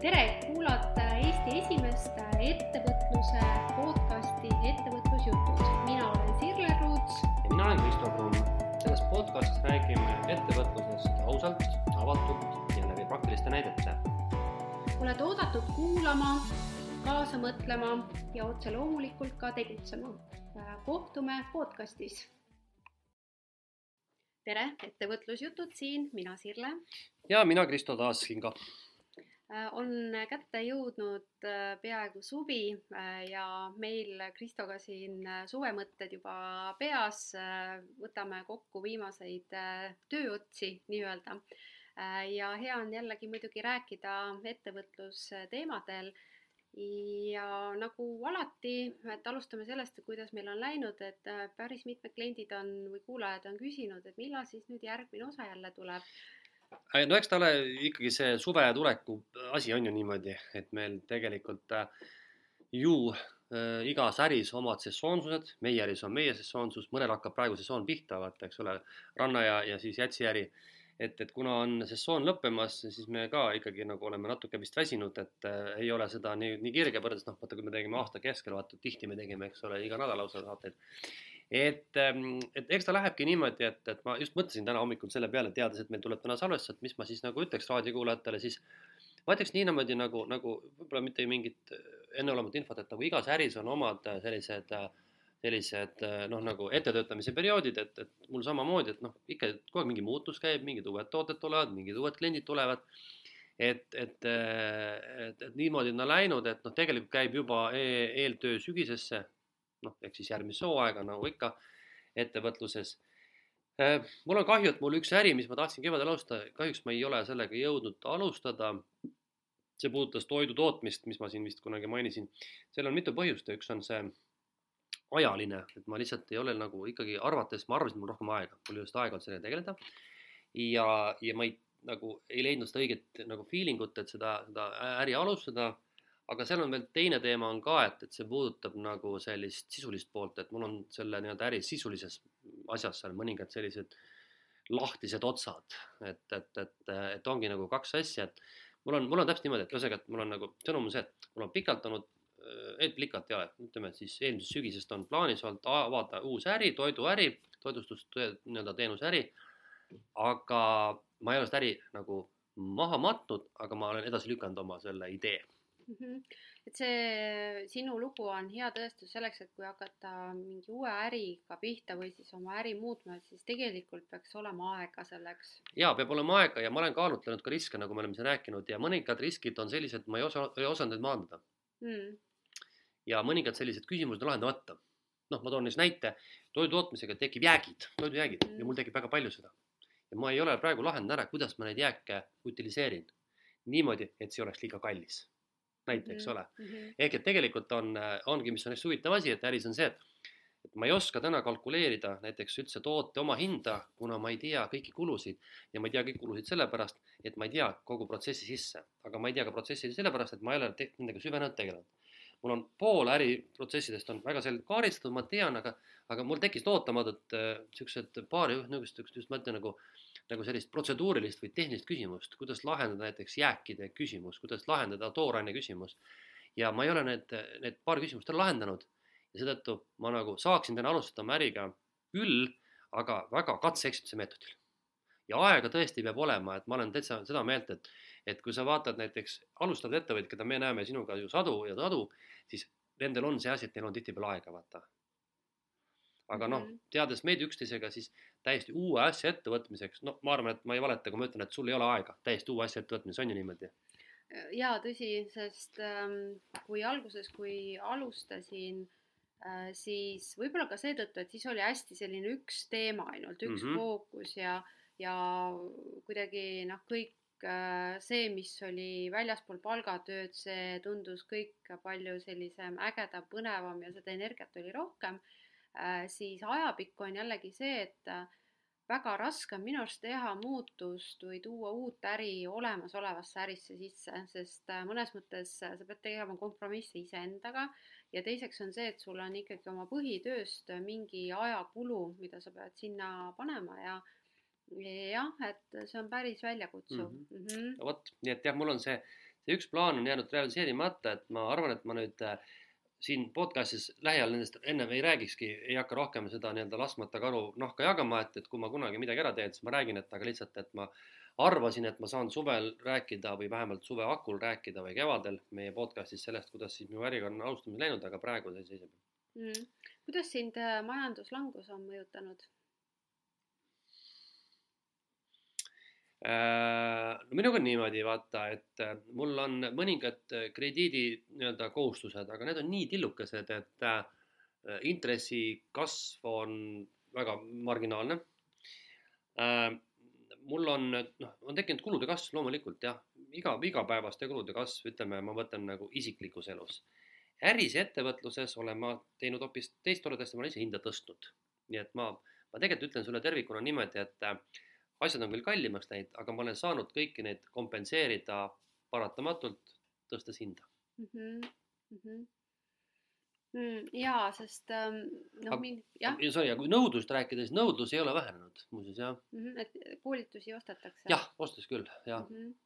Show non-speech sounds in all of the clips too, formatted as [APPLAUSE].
tere, kuulate Eesti esimest ettevõtluse podcasti Ettevõtlusjutud. mina olen Sirle Ruuts. ja mina olen Kristo Kruun. selles podcastis räägime ettevõtlusest ausalt, avatult ja läbi praktiliste näidete. oled oodatud kuulama, kaasa mõtlema ja otse loomulikult ka tegutsema. kohtume podcastis. tere, Ettevõtlusjutud siin, mina Sirle ja mina, Kristo, taas siin ka on kätte jõudnud äh, peaaegu suvi äh, ja meil Kristoga siin suvemõtted juba peas. võtame kokku viimaseid tööotsi nii-öelda. ja hea on jällegi muidugi rääkida ettevõtlusteemadel. ja nagu alati, et alustame sellest, kuidas meil on läinud, et päris mitmed kliendid on või kuulajad on küsinud, et millal siis nüüd järgmine osa jälle tuleb no eks ta ole ikkagi see suve tuleku asi on ju niimoodi, et meil tegelikult äh, ju äh, igas äris omad sesoonsused, meie äris on meie sesoonsus, mõnel hakkab praegu sesoon pihta, vaata, eks ole, ranna ja, ja siis jätsi äri. et, et kuna on sesoon lõppemas, siis me ka ikkagi nagu oleme natuke vist väsinud, et äh, ei ole seda nii, nii kirge võrreldes, noh, vaata, kui me tegime aasta keskel, vaata, tihti me tegime, eks ole, iga nädal lausa saateid et, ähm, et eks ta lähebki niimoodi, et, et ma just mõtlesin täna hommikul selle peale, teades, et meil tuleb täna salvestus, et mis ma siis nagu ütleks raadiokuulajatele, siis ma ütleks nii niimoodi nagu, nagu võib-olla mitte mingit enneolematut infot, et nagu igas äris on omad sellised, sellised noh, nagu ettetöötamise perioodid, et, et mul samamoodi, et noh, ikka kogu aeg mingi muutus käib, mingid uued tooted tulevad, mingid uued kliendid tulevad. Et, et, et, et niimoodi on ta läinud, et noh, tegelikult käib juba e eeltöö sügisesse noh, ehk siis järgmist hooaega nagu ikka ettevõtluses. Äh, mul on kahju, et mul üks äri, mis ma tahtsin kevadel alustada, kahjuks ma ei ole sellega jõudnud alustada. see puudutas toidu tootmist, mis ma siin vist kunagi mainisin. seal on mitu põhjust ja üks on see ajaline, et ma lihtsalt ei ole nagu ikkagi arvates, ma arvasin, mul rohkem aega, mul ei ole seda aega olnud sellega tegeleda. ja, ja ma ei, nagu ei leidnud seda õiget nagu feeling ut, et seda, seda äri alustada aga seal on veel teine teema on ka, et, et see puudutab nagu sellist sisulist poolt, et mul on selle nii-öelda äri sisulises asjas seal mõningad sellised lahtised otsad, et, et, et, et ongi nagu kaks asja, et mul on, mul on täpselt niimoodi, et ühesõnaga, et mul on nagu sõnum on see, et mul on pikalt olnud, et pikalt ei ole, ütleme siis eelmisest sügisest on plaanis olnud avada uus äri, toiduäri, toitlustus nii-öelda teenusäri. aga ma ei ole seda äri nagu maha matnud, aga ma olen edasi lükanud oma selle idee mm. -hmm. et see sinu lugu on hea tõestus selleks, et kui hakata mingi uue äriga pihta või siis oma äri muutma, siis tegelikult peaks olema aega selleks. ja peab olema aega ja ma olen kaalutlenud ka riske, nagu me oleme siin rääkinud ja mõningad riskid on sellised, ma ei osa, ei osanud neid maandada mm.. ja mõningad sellised küsimused on lahendamata. noh, ma toon näiteks näite, toidu tootmisega tekib jäägid, toidujäägid mm. ja mul tekib väga palju seda. ja ma ei ole praegu lahendanud ära, kuidas ma neid jääke utiliseerin niimoodi, et see oleks liiga kallis näite, eks ole mm. -hmm. ehk et tegelikult on, ongi, mis on hästi huvitav asi, et äris on see, et et ma ei oska täna kalkuleerida näiteks üldse toote omahinda, kuna ma ei tea kõiki kulusid ja ma ei tea kõiki kulusid sellepärast, et ma ei tea kogu protsessi sisse, aga ma ei tea ka protsessi sellepärast, et ma ei ole nendega süvenenud tegelenud. mul on pool äriprotsessidest on väga selgelt kaardistatud, ma tean, aga, aga mul tekkis ootamatult äh, siuksed paar niisugust, just ma ütlen nagu nagu sellist protseduurilist või tehnilist küsimust, kuidas lahendada näiteks jääkide küsimus, kuidas lahendada tooraine küsimus. ja ma ei ole need, need paar küsimust ära lahendanud ja seetõttu ma nagu saaksin täna alustada oma äriga küll, aga väga katse-eksituse meetodil. ja aega tõesti peab olema, et ma olen täitsa seda meelt, et, et kui sa vaatad näiteks alustavad ettevõtjad, keda me näeme sinuga ju sadu ja sadu, siis nendel on see asi, et neil on tihtipeale aega, vaata aga noh, mhm. teades meid üksteisega, siis täiesti uue asja ettevõtmiseks, no ma arvan, et ma ei valeta, kui ma ütlen, et sul ei ole aega täiesti uue asja ettevõtmises, on ju niimoodi? jaa, tõsi, sest ähm, kui alguses, kui alustasin äh,, siis võib-olla ka seetõttu, et siis oli hästi selline üks teema ainult, üks mm -hmm. fookus ja, ja kuidagi noh, kõik äh, see, mis oli väljaspool palgatööd, see tundus kõik palju sellisem ägedam, põnevam ja seda energiat oli rohkem siis ajapikku on jällegi see, et äh, väga raske on minu arust teha muutust või tuua uut äri olemasolevasse ärisse sisse, sest äh, mõnes mõttes sa pead tegema kompromisse iseendaga ja teiseks on see, et sul on ikkagi oma põhitööst mingi ajakulu, mida sa pead sinna panema ja jah, et see on päris väljakutsuv mm. -hmm. Mm -hmm. vot, nii et jah, mul on see see üks plaan on jäänud realiseerimata, et ma arvan, et ma nüüd äh, siin podcast'is lähiajal nendest ennem ei räägikski, ei hakka rohkem seda nii-öelda laskmata karu nahka jagama, et, et kui ma kunagi midagi ära teen, siis ma räägin, et aga lihtsalt, et ma arvasin, et ma saan suvel rääkida või vähemalt suve hakul rääkida või kevadel meie podcast'is sellest, kuidas siis minu äriga on alustamine läinud, aga praegu see seisab mm.. kuidas sind äh, majanduslangus on mõjutanud? No minuga on niimoodi, vaata, et äh, mul on mõningad äh, krediidi nii-öelda kohustused, aga need on nii tillukesed, et intressi kasv on väga marginaalne. mul on, noh, on tekkinud kulude kasv loomulikult jah, iga, igapäevaste kulude kasv, ütleme, ma võtan nagu isiklikus elus. äris ja ettevõtluses olen ma teinud hoopis teist toredasti, ma olen ise hinda tõstnud. nii et ma, ma tegelikult ütlen sulle tervikuna niimoodi, et asjad on küll kallimaks läinud, aga ma olen saanud kõiki neid kompenseerida paratamatult, tõstes hinda mm. -hmm. Mm -hmm. Mm, jaa, sest ähm, noh, min-, jah. Sorry, aga kui nõudlust rääkida, siis nõudlus ei ole vähenenud muuseas, jah mm. -hmm, et koolitusi ostetakse. jah, ostes küll, jah mm. -hmm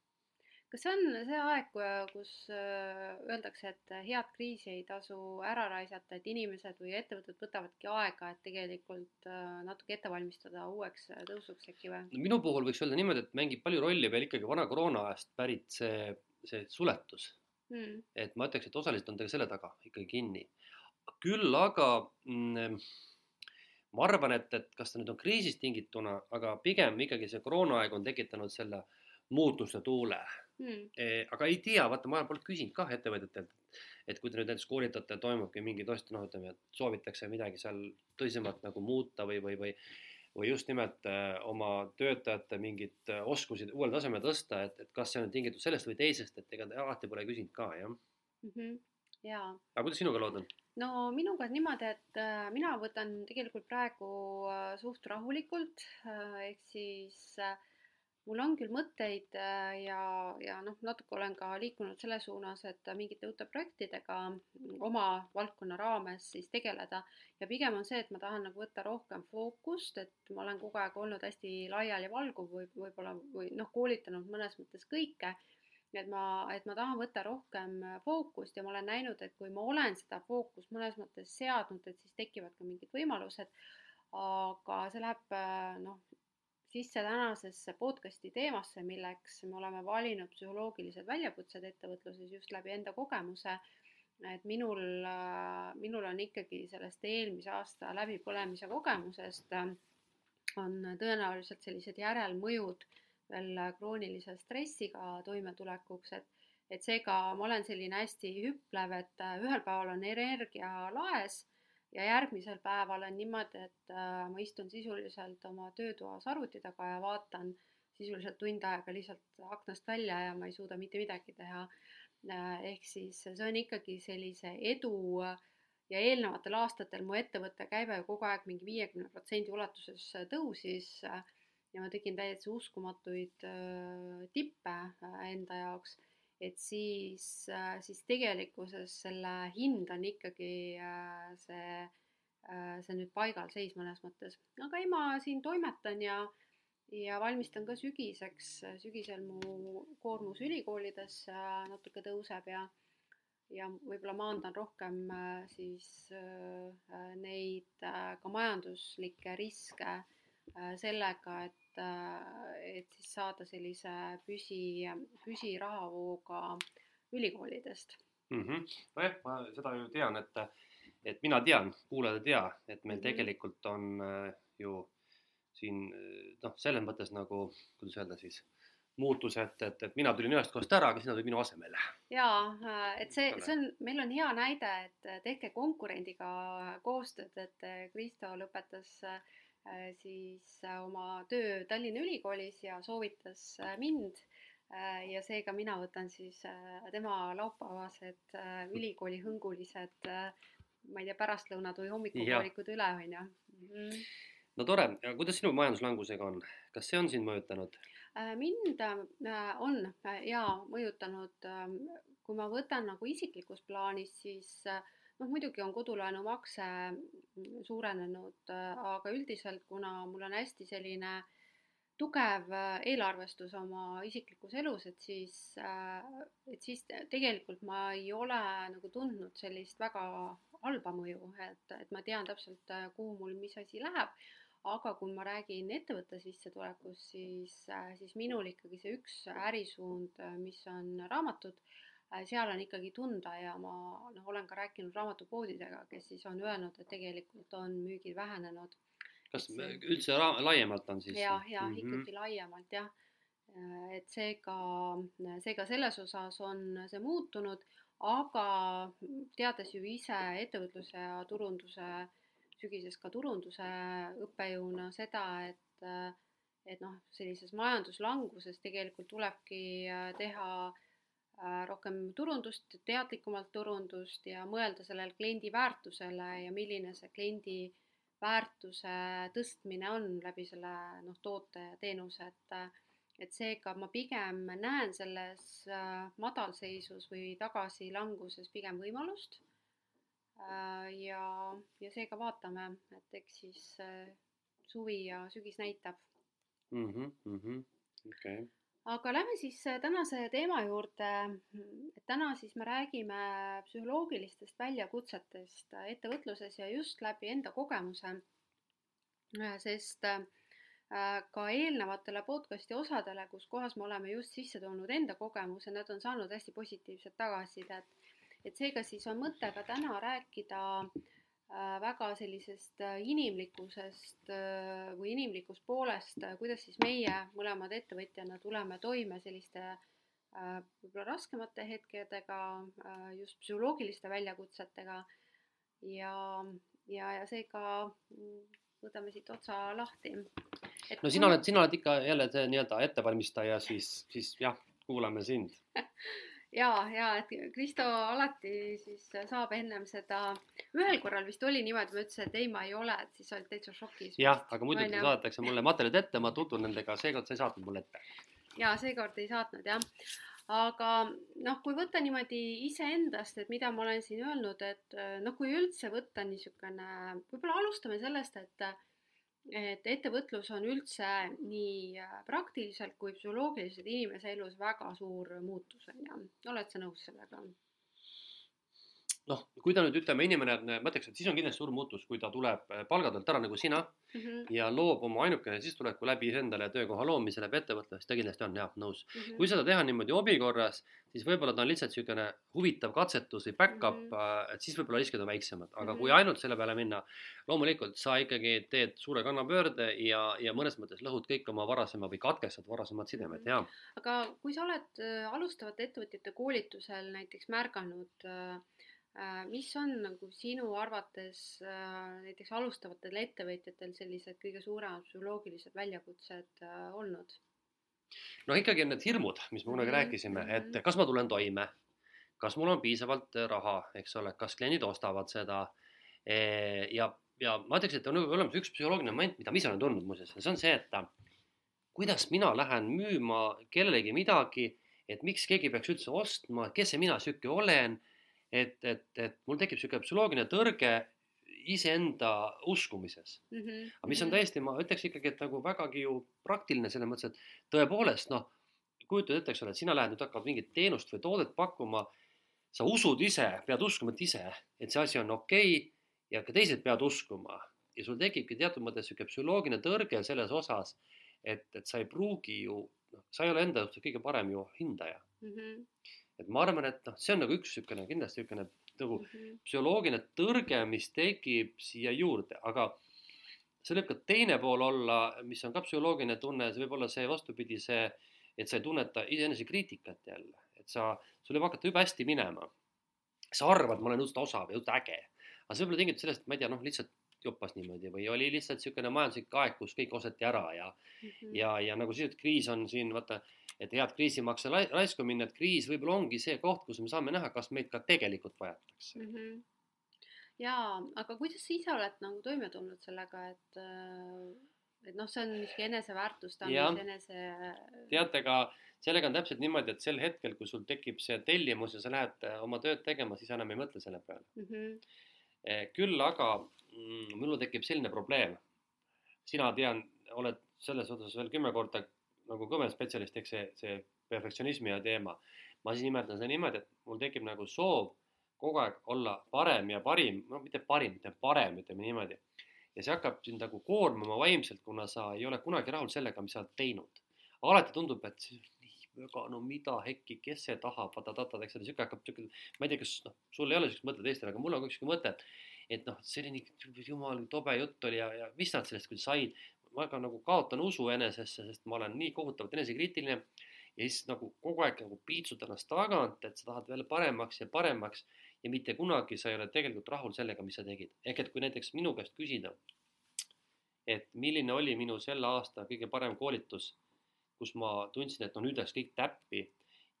kas see on see aeg, kus äh, öeldakse, et head kriisi ei tasu ära raisata, et inimesed või ettevõtted võtavadki aega, et tegelikult äh, natuke ette valmistada uueks äh, tõusuks äkki või? no minu puhul võiks öelda niimoodi, et mängib palju rolli veel ikkagi vana koroona ajast pärit see, see suletus mm.. et ma ütleks, et osaliselt on ta selle taga ikkagi kinni. küll aga mm, ma arvan, et, et kas ta nüüd on kriisist tingituna, aga pigem ikkagi see koroonaaeg on tekitanud selle muutuste tuule hmm.. aga ei tea, vaata, ma polnud küsinud kah ettevõtjatelt, et kui te nüüd näiteks koolitate, toimubki mingi tõesti noh, ütleme, et soovitakse midagi seal tõsisemalt nagu muuta või, või, või või just nimelt äh, oma töötajate mingeid äh, oskusi uuele tasemele tõsta, et, et kas see on tingitud sellest või teisest, et ega te alati pole küsinud ka, jah mm. -hmm. jaa. aga kuidas sinuga lood on? no minuga on niimoodi, et äh, mina võtan tegelikult praegu äh, suht rahulikult äh,, ehk siis äh, mul on küll mõtteid äh, ja, ja noh, natuke olen ka liikunud selle suunas, et mingite uute projektidega oma valdkonna raames siis tegeleda ja pigem on see, et ma tahan nagu võtta rohkem fookust, et ma olen kogu aeg olnud hästi laialivalguv või võib-olla või noh, koolitanud mõnes mõttes kõike. et ma, et ma tahan võtta rohkem fookust ja ma olen näinud, et kui ma olen seda fookust mõnes mõttes seadnud, et siis tekivad ka mingid võimalused. aga see läheb noh, sisse tänasesse podcasti teemasse, milleks me oleme valinud psühholoogilised väljakutsed ettevõtluses just läbi enda kogemuse. et minul, minul on ikkagi sellest eelmise aasta läbipõlemise kogemusest on tõenäoliselt sellised järelmõjud veel kroonilise stressiga toimetulekuks, et et seega ma olen selline hästi hüplev, et ühel päeval on energia laes ja järgmisel päeval on niimoodi, et äh, ma istun sisuliselt oma töötoas arvuti taga ja vaatan sisuliselt tund aega lihtsalt aknast välja ja ma ei suuda mitte midagi teha. Äh, ehk siis see on ikkagi sellise edu ja eelnevatel aastatel mu ettevõtte käive kogu aeg mingi viiekümne protsendi ulatuses tõusis ja ma tegin täiesti uskumatuid äh, tippe enda jaoks et siis, äh, siis tegelikkuses selle hind on ikkagi äh, see, äh, see nüüd paigalseis mõnes mõttes, aga ei, ma siin toimetan ja, ja valmistan ka sügiseks, sügisel mu koormus ülikoolides natuke tõuseb ja, ja võib-olla maandan rohkem siis neid ka majanduslikke riske sellega, et et, äh, et siis saada sellise püsi, püsirahavooga ülikoolidest mm. -hmm. nojah, ma seda ju tean, et, et mina tean, kuulajad ei tea, et meil mm -hmm. tegelikult on äh, ju siin noh, selles mõttes nagu, kuidas öelda siis muutus, et, et, mina tulin ühest kohast ära, aga sina tulid minu asemele. jaa, äh, et see, see on, meil on hea näide, et tehke konkurendiga koostööd, et Kristo lõpetas äh, Äh, siis äh, oma töö Tallinna Ülikoolis ja soovitas äh, mind ja seega mina võtan siis tema laupäevased ülikooli hõngulised, ma ei tea, pärastlõunad või hommikupoolikud üle, on ju. Mhm. no tore, kuidas sinu majanduslangusega on, kas see on sind mõjutanud? mind on jaa mõjutanud, kui ma võtan nagu isiklikus plaanis, siis äh, noh, muidugi on kodulaenumakse suurenenud, aga üldiselt, kuna mul on hästi selline tugev äh, eelarvestus oma isiklikus elus, et siis, et siis tegelikult ma ei ole nagu tundnud sellist väga halba mõju, et, et ma tean täpselt, kuhu mul mis asi läheb. aga kui ma räägin ettevõtte sissetulekust, siis, siis minul ikkagi see üks ärisuund, mis on raamatud Äh, seal on ikkagi tunda ja ma noh, olen ka rääkinud raamatupoodidega, kes siis on öelnud, et tegelikult on müügid vähenenud. kas see... üldse laiemalt on siis? jah, jah mm, -hmm. ikkagi laiemalt jah. Äh, et seega, seega selles osas on see muutunud, aga teades ju ise ettevõtluse ja turunduse, sügisest ka turunduse õppejõuna seda, et et noh, sellises majanduslanguses tegelikult tulebki äh, teha Äh, rohkem turundust, teadlikumalt turundust ja mõelda sellele kliendi väärtusele ja milline see kliendi väärtuse tõstmine on läbi selle noh, toote ja teenuse, et et seega ma pigem näen selles äh, madalseisus või tagasilanguses pigem võimalust. Äh, ja, ja seega vaatame, et eks siis suvi ja sügis näitab mm. -hmm, mm -hmm. okei okay aga lähme siis äh, tänase teema juurde. täna siis me räägime psühholoogilistest väljakutsetest äh, ettevõtluses ja just läbi enda kogemuse. Äh, sest ka eelnevatele podcast'i osadele, kus kohas me oleme just sisse toonud enda kogemuse, nad on saanud hästi positiivset tagasisidet. et seega siis on mõte ka täna rääkida Äh, väga sellisest äh, inimlikkusest äh, või inimlikust poolest, kuidas siis meie mõlemad ettevõtjana tuleme toime selliste võib-olla raskemate hetkedega, just psühholoogiliste väljakutsetega. ja, ja, ja seega mm, võtame siit otsa lahti. no sina oled, sina oled ikka jälle see nii-öelda ettevalmistaja, siis, siis jah, kuulame sind [LAUGHS] ja, ja et Kristo alati siis saab ennem seda, ühel korral vist oli niimoodi, ma ütlesin, et ei, ma ei ole, et siis olid täitsa šokis. jah, aga muidugi saadetakse mulle materjalid ette, ma tutvun nendega, seekord sa ei saatnud mulle ette. ja seekord ei saatnud jah, aga noh, kui võtta niimoodi iseendast, et mida ma olen siin öelnud, et noh, kui üldse võtta niisugune, võib-olla alustame sellest, et et ettevõtlus on üldse nii äh, praktiliselt kui psühholoogiliselt inimese elus väga suur muutus, on ju. oled sa nõus sellega? Noh, kui ta nüüd ütleme, inimene, ma ütleks, et siis on kindlasti suur muutus, kui ta tuleb äh, palgatöölt ära nagu sina mm -hmm. ja loob oma ainukene sissetuleku läbi endale töökoha loomise läbi ettevõtte, siis ta kindlasti on jah, nõus mm. -hmm. kui seda teha niimoodi hobi korras, siis võib-olla ta on lihtsalt niisugune huvitav katsetus või back-up mm, -hmm. et siis võib-olla riskid on väiksemad, aga mm -hmm. kui ainult selle peale minna, loomulikult sa ikkagi teed suure kannapöörde ja, ja mõnes mõttes lõhud kõik oma varasema või katkestad varasemad sidemed mm, -hmm. jaa. aga kui sa oled äh, alustavate ettevõtjate koolitusel näiteks märganud Äh, mis on nagu sinu arvates äh, näiteks alustavatel ettevõtjatel sellised kõige suuremad psühholoogilised väljakutsed äh, olnud? no ikkagi on need hirmud, mis me kunagi mm -hmm. rääkisime, et mhm. kas ma tulen toime, kas mul on piisavalt raha, eks ole, kas kliendid ostavad seda e, ja, ja ma ütleks, et on olemas üks psühholoogiline moment, mida ma ise olen tundnud muuseas see on see, et kuidas mina lähen müüma kellelegi midagi, et miks keegi peaks üldse ostma, kes see mina sihuke olen et, et, et mul tekib niisugune psühholoogiline tõrge iseenda uskumises mm. -hmm. aga mis on mhm. täiesti, ma ütleks ikkagi, et nagu vägagi ju praktiline selles mõttes, et tõepoolest noh, kujutad ette, eks ole, et sina lähed nüüd hakkad mingit teenust või toodet pakkuma. sa usud ise, pead uskuma, et ise, et see asi on okei okay, ja ka teised peavad uskuma ja sul tekibki teatud mõttes niisugune psühholoogiline tõrge selles osas, et, et sa ei pruugi ju, noh, sa ei ole enda suhtes kõige parem ju hindaja mm. -hmm et ma arvan, et noh, see on nagu üks niisugune kindlasti niisugune nagu mm -hmm. psühholoogiline tõrge, mis tekib siia juurde, aga see võib ka teine pool olla, mis on ka psühholoogiline tunne, see võib olla see vastupidi, see, et sa ei tunneta iseenese kriitikat jälle, et sa, sul võib hakata jube hästi minema. sa arvad, ma olen õudselt osav ja õudselt äge, aga see võib olla tingitud sellest, et ma ei tea, noh, lihtsalt joppas niimoodi või oli lihtsalt niisugune majanduslik aeg, kus kõik osati ära ja mm, -hmm. ja, ja nagu siis, et kriis on siin, vaata et head kriisimakse raisku minna, et kriis võib-olla ongi see koht, kus me saame näha, kas meid ka tegelikult vajatakse mm. -hmm jaa, aga kuidas sa ise oled nagu toime tulnud sellega, et, äh, et noh, see on niisugune eneseväärtustamis, enese. teate, aga sellega on täpselt niimoodi, et sel hetkel, kui sul tekib see tellimus ja sa lähed äh, oma tööd tegema, siis enam ei mõtle selle peale mm. -hmm. küll aga mm, minul tekib selline probleem. sina tean, oled selles osas veel kümme korda nagu kõvem spetsialist, eks see, see perfektsionismi ja teema. ma siis nimetan seda niimoodi, et mul tekib nagu soov kogu aeg olla parem ja parim, no mitte parim, mitte parem, ütleme niimoodi. ja see hakkab sind nagu koormama vaimselt, kuna sa ei ole kunagi rahul sellega, mis sa oled teinud. alati tundub, et nii väga, no mida hekki, kes see tahab, vaata-tata, eks ole, sihuke hakkab sihuke, ma ei tea, kas noh, sul ei ole siukest mõtet Eestil, aga mul on ka sihuke mõte, et et noh, selline jumal tobe jutt oli ja, ja mis nad sellest küll said. Ka nagu kaotan usu enesesse, sest ma olen nii kohutavalt enesekriitiline ja siis nagu kogu aeg nagu piitsud ennast tagant, et sa tahad veel paremaks ja paremaks ja mitte kunagi sa ei ole tegelikult rahul sellega, mis sa tegid. ehk et kui näiteks minu käest küsida, et milline oli minu selle aasta kõige parem koolitus, kus ma tundsin, et no nüüd läks kõik täppi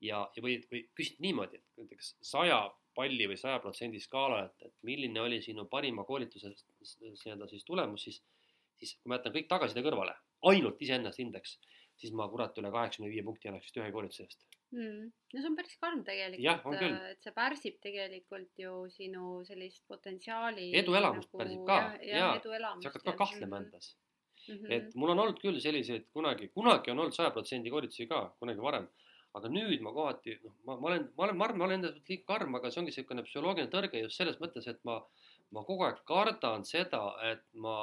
ja, ja või, või küsid niimoodi, et näiteks saja palli või saja protsendi skaala, et, et milline oli sinu parima koolituse nii-öelda siis tulemus, siis, siis kui ma jätan kõik tagasiside kõrvale, ainult iseennast hindeks, siis ma kurat üle kaheksakümne viie punkti oleks vist ühe koolituse eest mm.. no see on päris karm tegelikult, äh, et see pärsib tegelikult ju sinu sellist potentsiaali. eduelamust nagu, pärsib ka ja, ja, sa hakkad ka kahtlema mm -hmm. endas mm. -hmm. et mul on olnud küll selliseid kunagi, kunagi on olnud saja protsendi koolitusi ka, kunagi varem aga nüüd ma kohati, noh, ma, ma olen, ma olen, ma arvan, ma olen enda suhtes liiga karm, aga see ongi niisugune psühholoogiline tõrge just selles mõttes, et ma, ma kogu aeg kardan seda, et ma,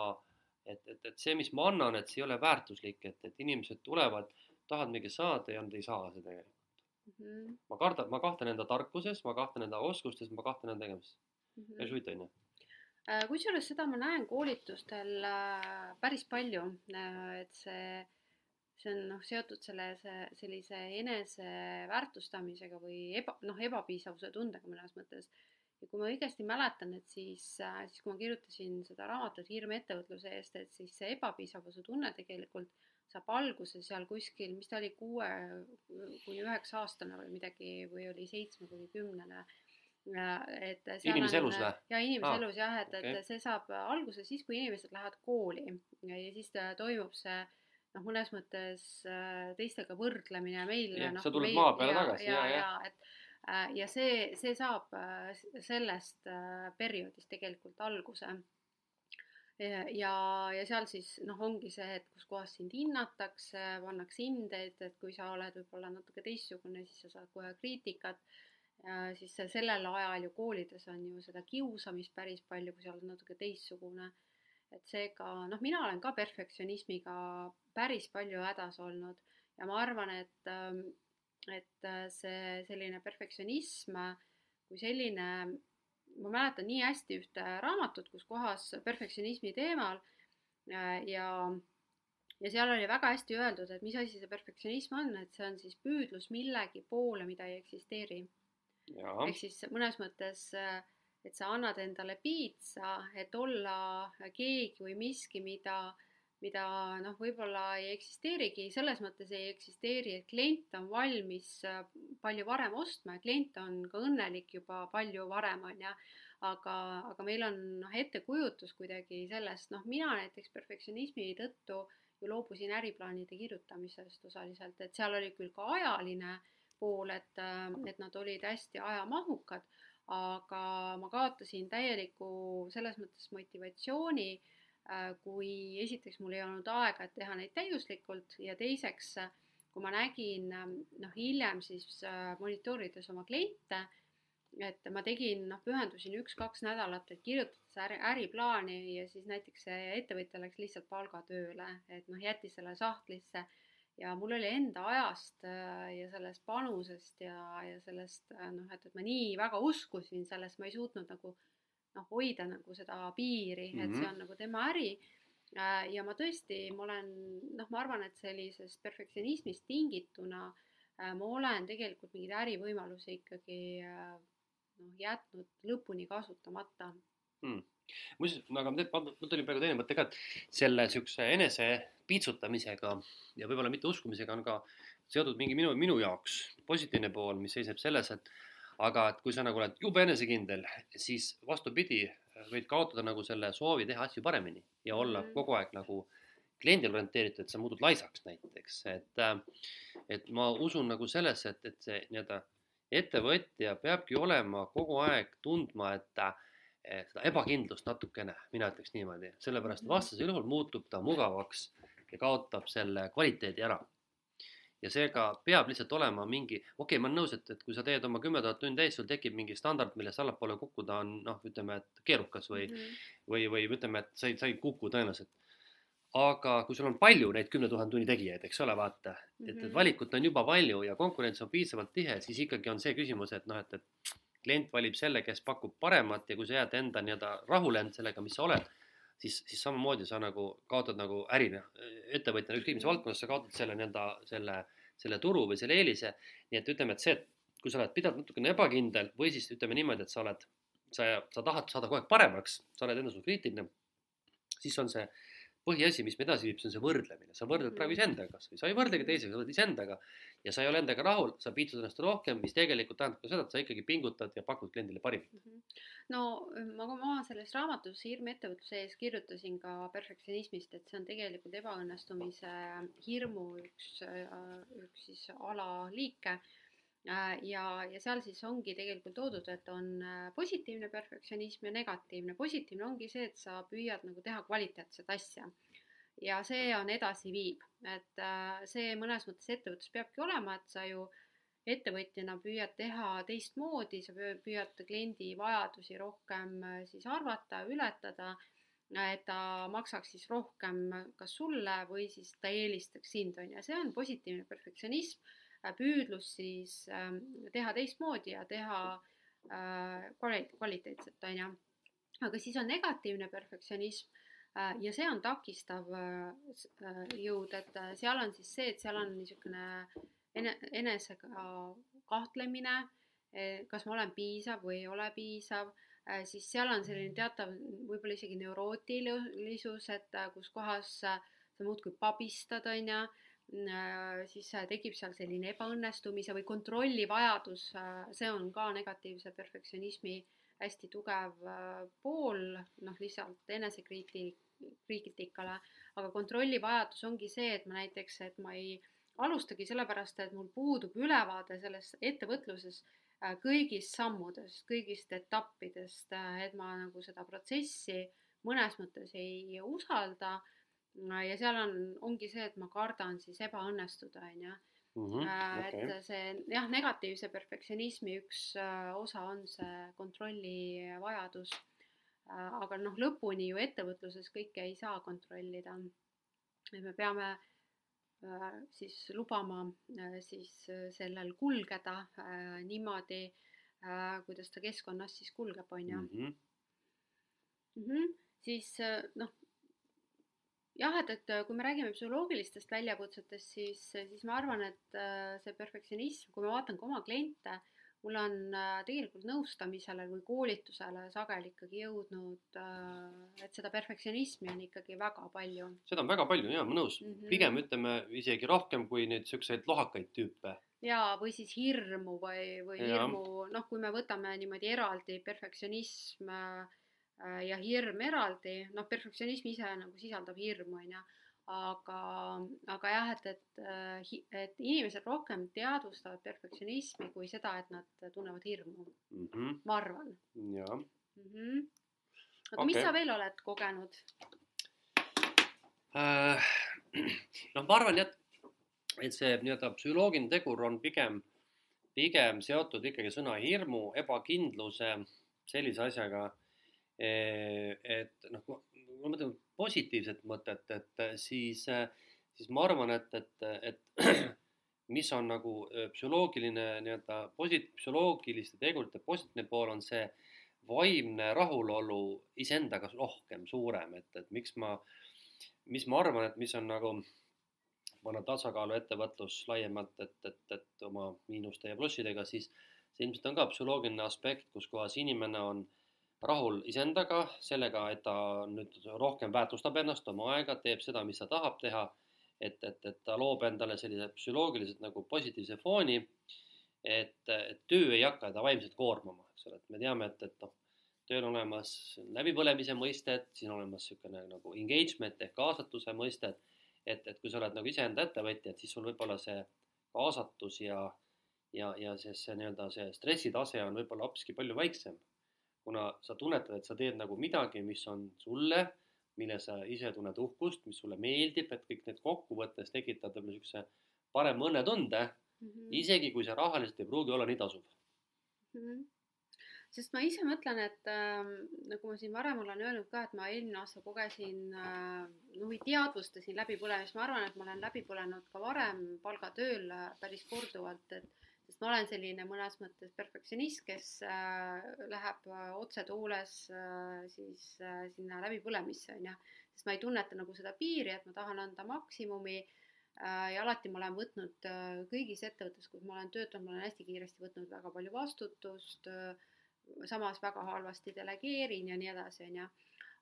et, et, et see, mis ma annan, et see ei ole väärtuslik, et, et inimesed tulevad, tahavad midagi saada ja nad ei saa seda tegelikult mm. -hmm. ma kardan, ma kahtlen enda tarkuses, ma kahtlen enda oskustes, ma kahtlen enda tegemises mm -hmm.. päris huvitav on ju äh, kusjuures seda ma näen koolitustel äh, päris palju, äh, et see, see on noh, seotud selle, see sellise eneseväärtustamisega või eba, noh, ebapiisavuse tundega mõnes mõttes. Ja kui ma õigesti mäletan, et siis, siis kui ma kirjutasin seda raamatut Hirm ettevõtluse eest, et siis see ebapiisavuse tunne tegelikult saab alguse seal kuskil, mis ta oli, kuue kuni üheksa aastane või midagi või oli seitsme kuni kümnene. et inimese elus või? ja inimese ah, elus jah, et okay., et see saab alguse siis, kui inimesed lähevad kooli ja, ja siis toimub see noh, mõnes mõttes äh, teistega võrdlemine meil. No, sa tuled maa peale tagasi ja, ja, ja, ja, et äh, ja see, see saab äh, sellest perioodist tegelikult alguse ja, ja seal siis noh, ongi see, et kuskohast sind hinnatakse, pannakse hindeid, et kui sa oled võib-olla natuke teistsugune, siis sa saad kohe kriitikat. siis sellel ajal ju koolides on ju seda kiusamist päris palju, kui sa oled natuke teistsugune. et seega noh, mina olen ka perfektsionismiga päris palju hädas olnud ja ma arvan, et, ähm, et see selline perfektsionism kui selline ma mäletan nii hästi ühte raamatut, kus kohas perfektsionismi teemal äh, ja, ja seal oli väga hästi öeldud, et mis asi see perfektsionism on, et see on siis püüdlus millegi poole, mida ei eksisteeri. ehk siis mõnes mõttes, äh, et sa annad endale piitsa, et olla keegi või miski, mida mida noh, võib-olla ei eksisteerigi, selles mõttes ei eksisteeri, et klient on valmis äh, palju varem ostma ja klient on ka õnnelik juba palju varem, on ju. aga, aga meil on noh, ettekujutus kuidagi sellest, noh, mina näiteks perfektsionismi tõttu ju loobusin äriplaanide kirjutamisest osaliselt, et seal oli küll ka ajaline pool, et, äh, et nad olid hästi ajamahukad, aga ma kaotasin täieliku selles mõttes motivatsiooni kui esiteks mul ei olnud aega, et teha neid täiuslikult ja teiseks, kui ma nägin noh, hiljem siis äh, monitoorides oma kliente, et ma tegin, noh, pühendusin üks-kaks nädalat, et kirjutades äri, äriplaani ja siis näiteks see ettevõtja läks lihtsalt palgatööle, et noh, jättis selle sahtlisse. Ja mul oli enda ajast äh, ja sellest panusest ja, ja sellest noh, et, et ma nii väga uskusin sellest, ma ei suutnud nagu noh, hoida nagu seda piiri mm, -hmm. et see mhm. on nagu tema äri. Äh, ja ma tõesti, ma olen noh, ma arvan, et sellisest perfektsionismist tingituna äh, ma olen tegelikult mingeid ärivõimalusi ikkagi äh, noh, jätnud lõpuni kasutamata hmm muuseas, aga mul tuli praegu teine mõte ka, et selle siukse enese piitsutamisega ja võib-olla mitte uskumisega on ka seotud mingi minu, minu jaoks positiivne pool, mis seisneb selles, et aga et kui sa nagu oled jube enesekindel, siis vastupidi, võid kaotada nagu selle soovi teha asju paremini ja olla mm. kogu aeg nagu kliendile orienteeritud, et sa muutud laisaks näiteks, et, et ma usun nagu sellesse, et, et see nii-öelda ettevõtja peabki olema kogu aeg tundma, et eh, seda ebakindlust natukene, mina ütleks niimoodi, sellepärast mm. vastasel juhul muutub ta mugavaks ja kaotab selle kvaliteedi ära. Ja seega peab lihtsalt olema mingi, okei okay,, ma olen nõus, et, et kui sa teed oma kümme tuhat tundi täis, sul tekib mingi standard, millest allapoole kukkuda on noh, ütleme, et keerukas või mm, -hmm. või, või ütleme, et sa ei, sa ei kuku tõenäoliselt aga kui sul on palju neid kümne tuhande tunni tegijaid, eks ole, vaata, et, et mhm. valikut on juba palju ja konkurents on piisavalt tihe, siis ikkagi on see küsimus, et noh, et, et klient valib selle, kes pakub paremat ja kui sa jääd enda nii-öelda rahule end sellega, mis sa oled, siis, siis samamoodi sa nagu kaotad nagu ärina, ettevõtjana, ükskõik mis valdkonnas, sa kaotad selle nii-öelda selle, selle turu või selle eelise. nii et ütleme, et see, et kui sa oled pidevalt natukene ebakindel või siis ütleme niimoodi, et sa oled, sa, sa tahad saada kogu aeg paremaks, sa oled enda suhtes kriitiline, siis on see põhiasi, mis meid edasi viib, see on see võrdlemine, sa võrdled praegu mm. iseendaga kasvõi, sa ei võrdlegi teisega, sa võrdled iseendaga ja sa ei ole endaga rahul, sa piitsud ennast rohkem, mis tegelikult tähendab ka seda, et sa ikkagi pingutad ja pakud kliendile parimat mm. -hmm. no ma, ma selles raamatus Hirm ettevõtluse ees kirjutasin ka perfektsionismist, et see on tegelikult ebaõnnestumise hirmu üks, üks siis alaliike Äh, ja, ja seal siis ongi tegelikult toodud, et on äh, positiivne perfektsionism ja negatiivne. positiivne ongi see, et sa püüad nagu teha kvaliteetset asja. Ja see on edasiviiv, et äh, see mõnes mõttes ettevõtlus peabki olema, et sa ju ettevõtjana püüad teha teistmoodi, sa püüad kliendi vajadusi rohkem siis arvata, ületada, et ta maksaks siis rohkem kas sulle või siis ta eelistaks sind, on ju, see on positiivne perfektsionism. Äh, püüdlus siis ähm, teha teistmoodi ja teha äh, kvaliteetset, on ju. aga siis on negatiivne perfektsionism äh, ja see on takistav jõud, et seal on siis see, et seal on niisugune ene-, enesega kahtlemine, kas ma olen piisav või ei ole piisav, siis seal on selline teatav võib-olla isegi neurootilisus, et kus kohas sa muudkui pabistad, on ju Äh, siis äh, tekib seal selline ebaõnnestumise või kontrolli vajadus, äh, see on ka negatiivse perfektsionismi hästi tugev pool, noh, lihtsalt enesekriiti-, kriitikale, aga kontrolli vajadus ongi see, et ma näiteks, et ma ei alustagi sellepärast, et mul puudub ülevaade selles ettevõtluses kõigist sammudest, kõigist etappidest, et ma nagu seda protsessi mõnes mõttes ei usalda ja seal on, ongi see, et ma kardan siis ebaõnnestuda, on ju. Mhm, äh, et see jah, negatiivse perfektsionismi üks äh, osa on see kontrolli vajadus. Äh, aga noh, lõpuni ju ettevõtluses kõike ei saa kontrollida. et me peame siis lubama siis sellel kulgeda niimoodi, kuidas ta keskkonnas siis kulgeb, on ju. Mhm. Mhm. siis noh, jah, et, et kui me räägime psühholoogilistest väljakutsetest, siis, siis ma arvan, et äh, see perfektsionism, kui ma vaatan ka oma kliente, mul on äh, tegelikult nõustamisele või koolitusele sageli ikkagi jõudnud, äh, et seda perfektsionismi on ikkagi väga palju. seda on väga palju ja ma nõus mm, -hmm. pigem ütleme isegi rohkem kui neid siukseid lohakaid tüüpe. ja, või siis hirmu või, või ja. hirmu, noh, kui me võtame niimoodi eraldi perfektsionism äh, Äh, ja hirm eraldi, noh, perfektsionism ise nagu sisaldab hirmu, on ju, aga, aga jah, et, et, äh, et inimesed rohkem teadvustavad perfektsionismi kui seda, et nad tunnevad hirmu mm. -hmm. ma arvan. jah mm -hmm.. aga okay. mis sa veel oled kogenud äh,? [CLEARS THROAT] noh, ma arvan jah, et see nii-öelda psühholoogiline tegur on pigem, pigem seotud ikkagi sõna hirmu, ebakindluse, sellise asjaga et noh, ma mõtlen positiivset mõtet, et siis, siis ma arvan, et, et, et [CLEARS THROAT] mis on nagu psühholoogiline nii-öelda posit-, psühholoogiliste tegurite positiivne pool on see vaimne rahulolu iseendaga rohkem suurem, et, et miks ma, mis ma arvan, et mis on nagu panna tasakaalu ettevõtlus laiemalt, et, et, et oma miinuste ja plussidega, siis see ilmselt on ka psühholoogiline aspekt, kus kohas inimene on rahul iseendaga, sellega, et ta nüüd rohkem väärtustab ennast, oma aega, teeb seda, mis ta tahab teha. et, et, et ta loob endale sellise psühholoogiliselt nagu positiivse fooni. et, et töö ei hakka teda vaimselt koormama, eks ole, et me teame, et, et noh, tööl on olemas läbipõlemise mõisted, siin on olemas niisugune nagu engagement ehk kaasatuse mõisted. et, et kui sa oled nagu iseenda ettevõtja, et siis sul võib-olla see kaasatus ja, ja, ja see, see nii-öelda see stressitase on võib-olla hoopiski palju väiksem kuna sa tunnetad, et sa teed nagu midagi, mis on sulle mille sa ise tunned uhkust, mis sulle meeldib, et kõik need kokkuvõttes tekitavad võib-olla niisuguse parema õnnetunde mm, -hmm. isegi kui see rahaliselt ei pruugi olla nii tasuv mm. -hmm sest ma ise mõtlen, et äh, nagu ma siin varem olen öelnud ka, et ma eelmine aasta kogesin äh, noh, või teadvustasin läbipõlemist, ma arvan, et ma olen läbi põlenud ka varem palgatööl äh, päris korduvalt, et sest ma olen selline mõnes mõttes perfektsionist, kes äh, läheb äh, otsetooles äh, siis äh, sinna läbipõlemisse, on ju. sest ma ei tunneta nagu seda piiri, et ma tahan anda maksimumi äh, ja alati ma olen võtnud äh, kõigis ettevõttes, kus ma olen töötanud, ma olen hästi kiiresti võtnud väga palju vastutust äh, samas väga halvasti delegeerin ja nii edasi, on ju.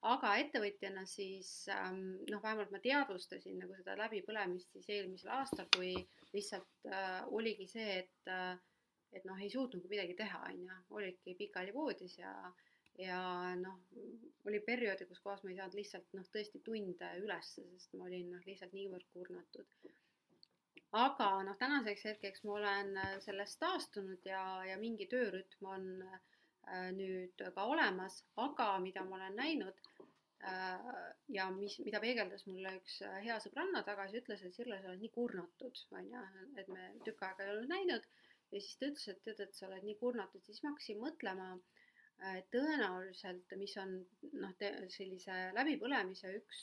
aga ettevõtjana siis ähm, noh, vähemalt ma teadvustasin nagu seda läbipõlemist siis eelmisel aastal, kui lihtsalt äh, oligi see, et äh, et noh, ei suutnud midagi teha, on ju, olidki pikali voodis ja ja noh, oli perioode, kus kohas ma ei saanud lihtsalt noh, tõesti tunde ülesse, sest ma olin noh, lihtsalt niivõrd kurnatud. aga noh, tänaseks hetkeks ma olen äh, sellest taastunud ja, ja mingi töörütm on äh, nüüd ka olemas, aga mida ma olen näinud ja mis, mida peegeldas mulle üks äh, hea sõbranna tagasi, ütles, et Sirle, sa oled nii kurnatud, on ju, et me tükk aega ei olnud näinud. ja siis ta ütles, et tead, et sa oled nii kurnatud, siis ma hakkasin mõtlema, et tõenäoliselt, mis on noh, sellise läbipõlemise üks,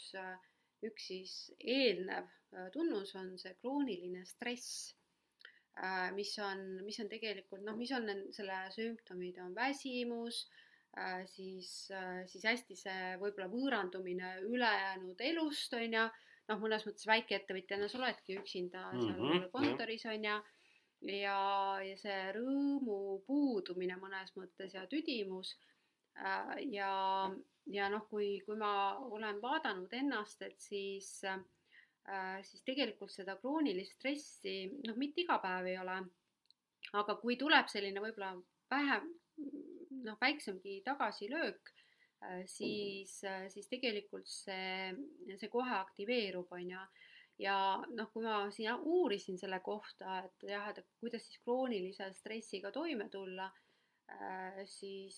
üks siis eelnev tunnus on see krooniline stress Äh, mis on, mis on tegelikult noh, mis on selle sümptomid, on väsimus, äh, siis, äh, siis hästi see võib-olla võõrandumine ülejäänud elust, on ju, noh, mõnes mõttes väikeettevõtjana sa oledki üksinda seal mm -hmm, kontoris, on ju, ja, ja see rõõmu puudumine mõnes mõttes ja tüdimus ja, ja noh, kui, kui ma olen vaadanud ennast, et siis äh, Äh, siis tegelikult seda kroonilist stressi, noh, mitte iga päev ei ole, aga kui tuleb selline võib-olla vähem, noh, väiksemgi tagasilöök, äh, siis, äh, siis tegelikult see, see kohe aktiveerub, on ju. ja noh, kui ma siin uurisin selle kohta, et jah, et kuidas siis kroonilise stressiga toime tulla, siis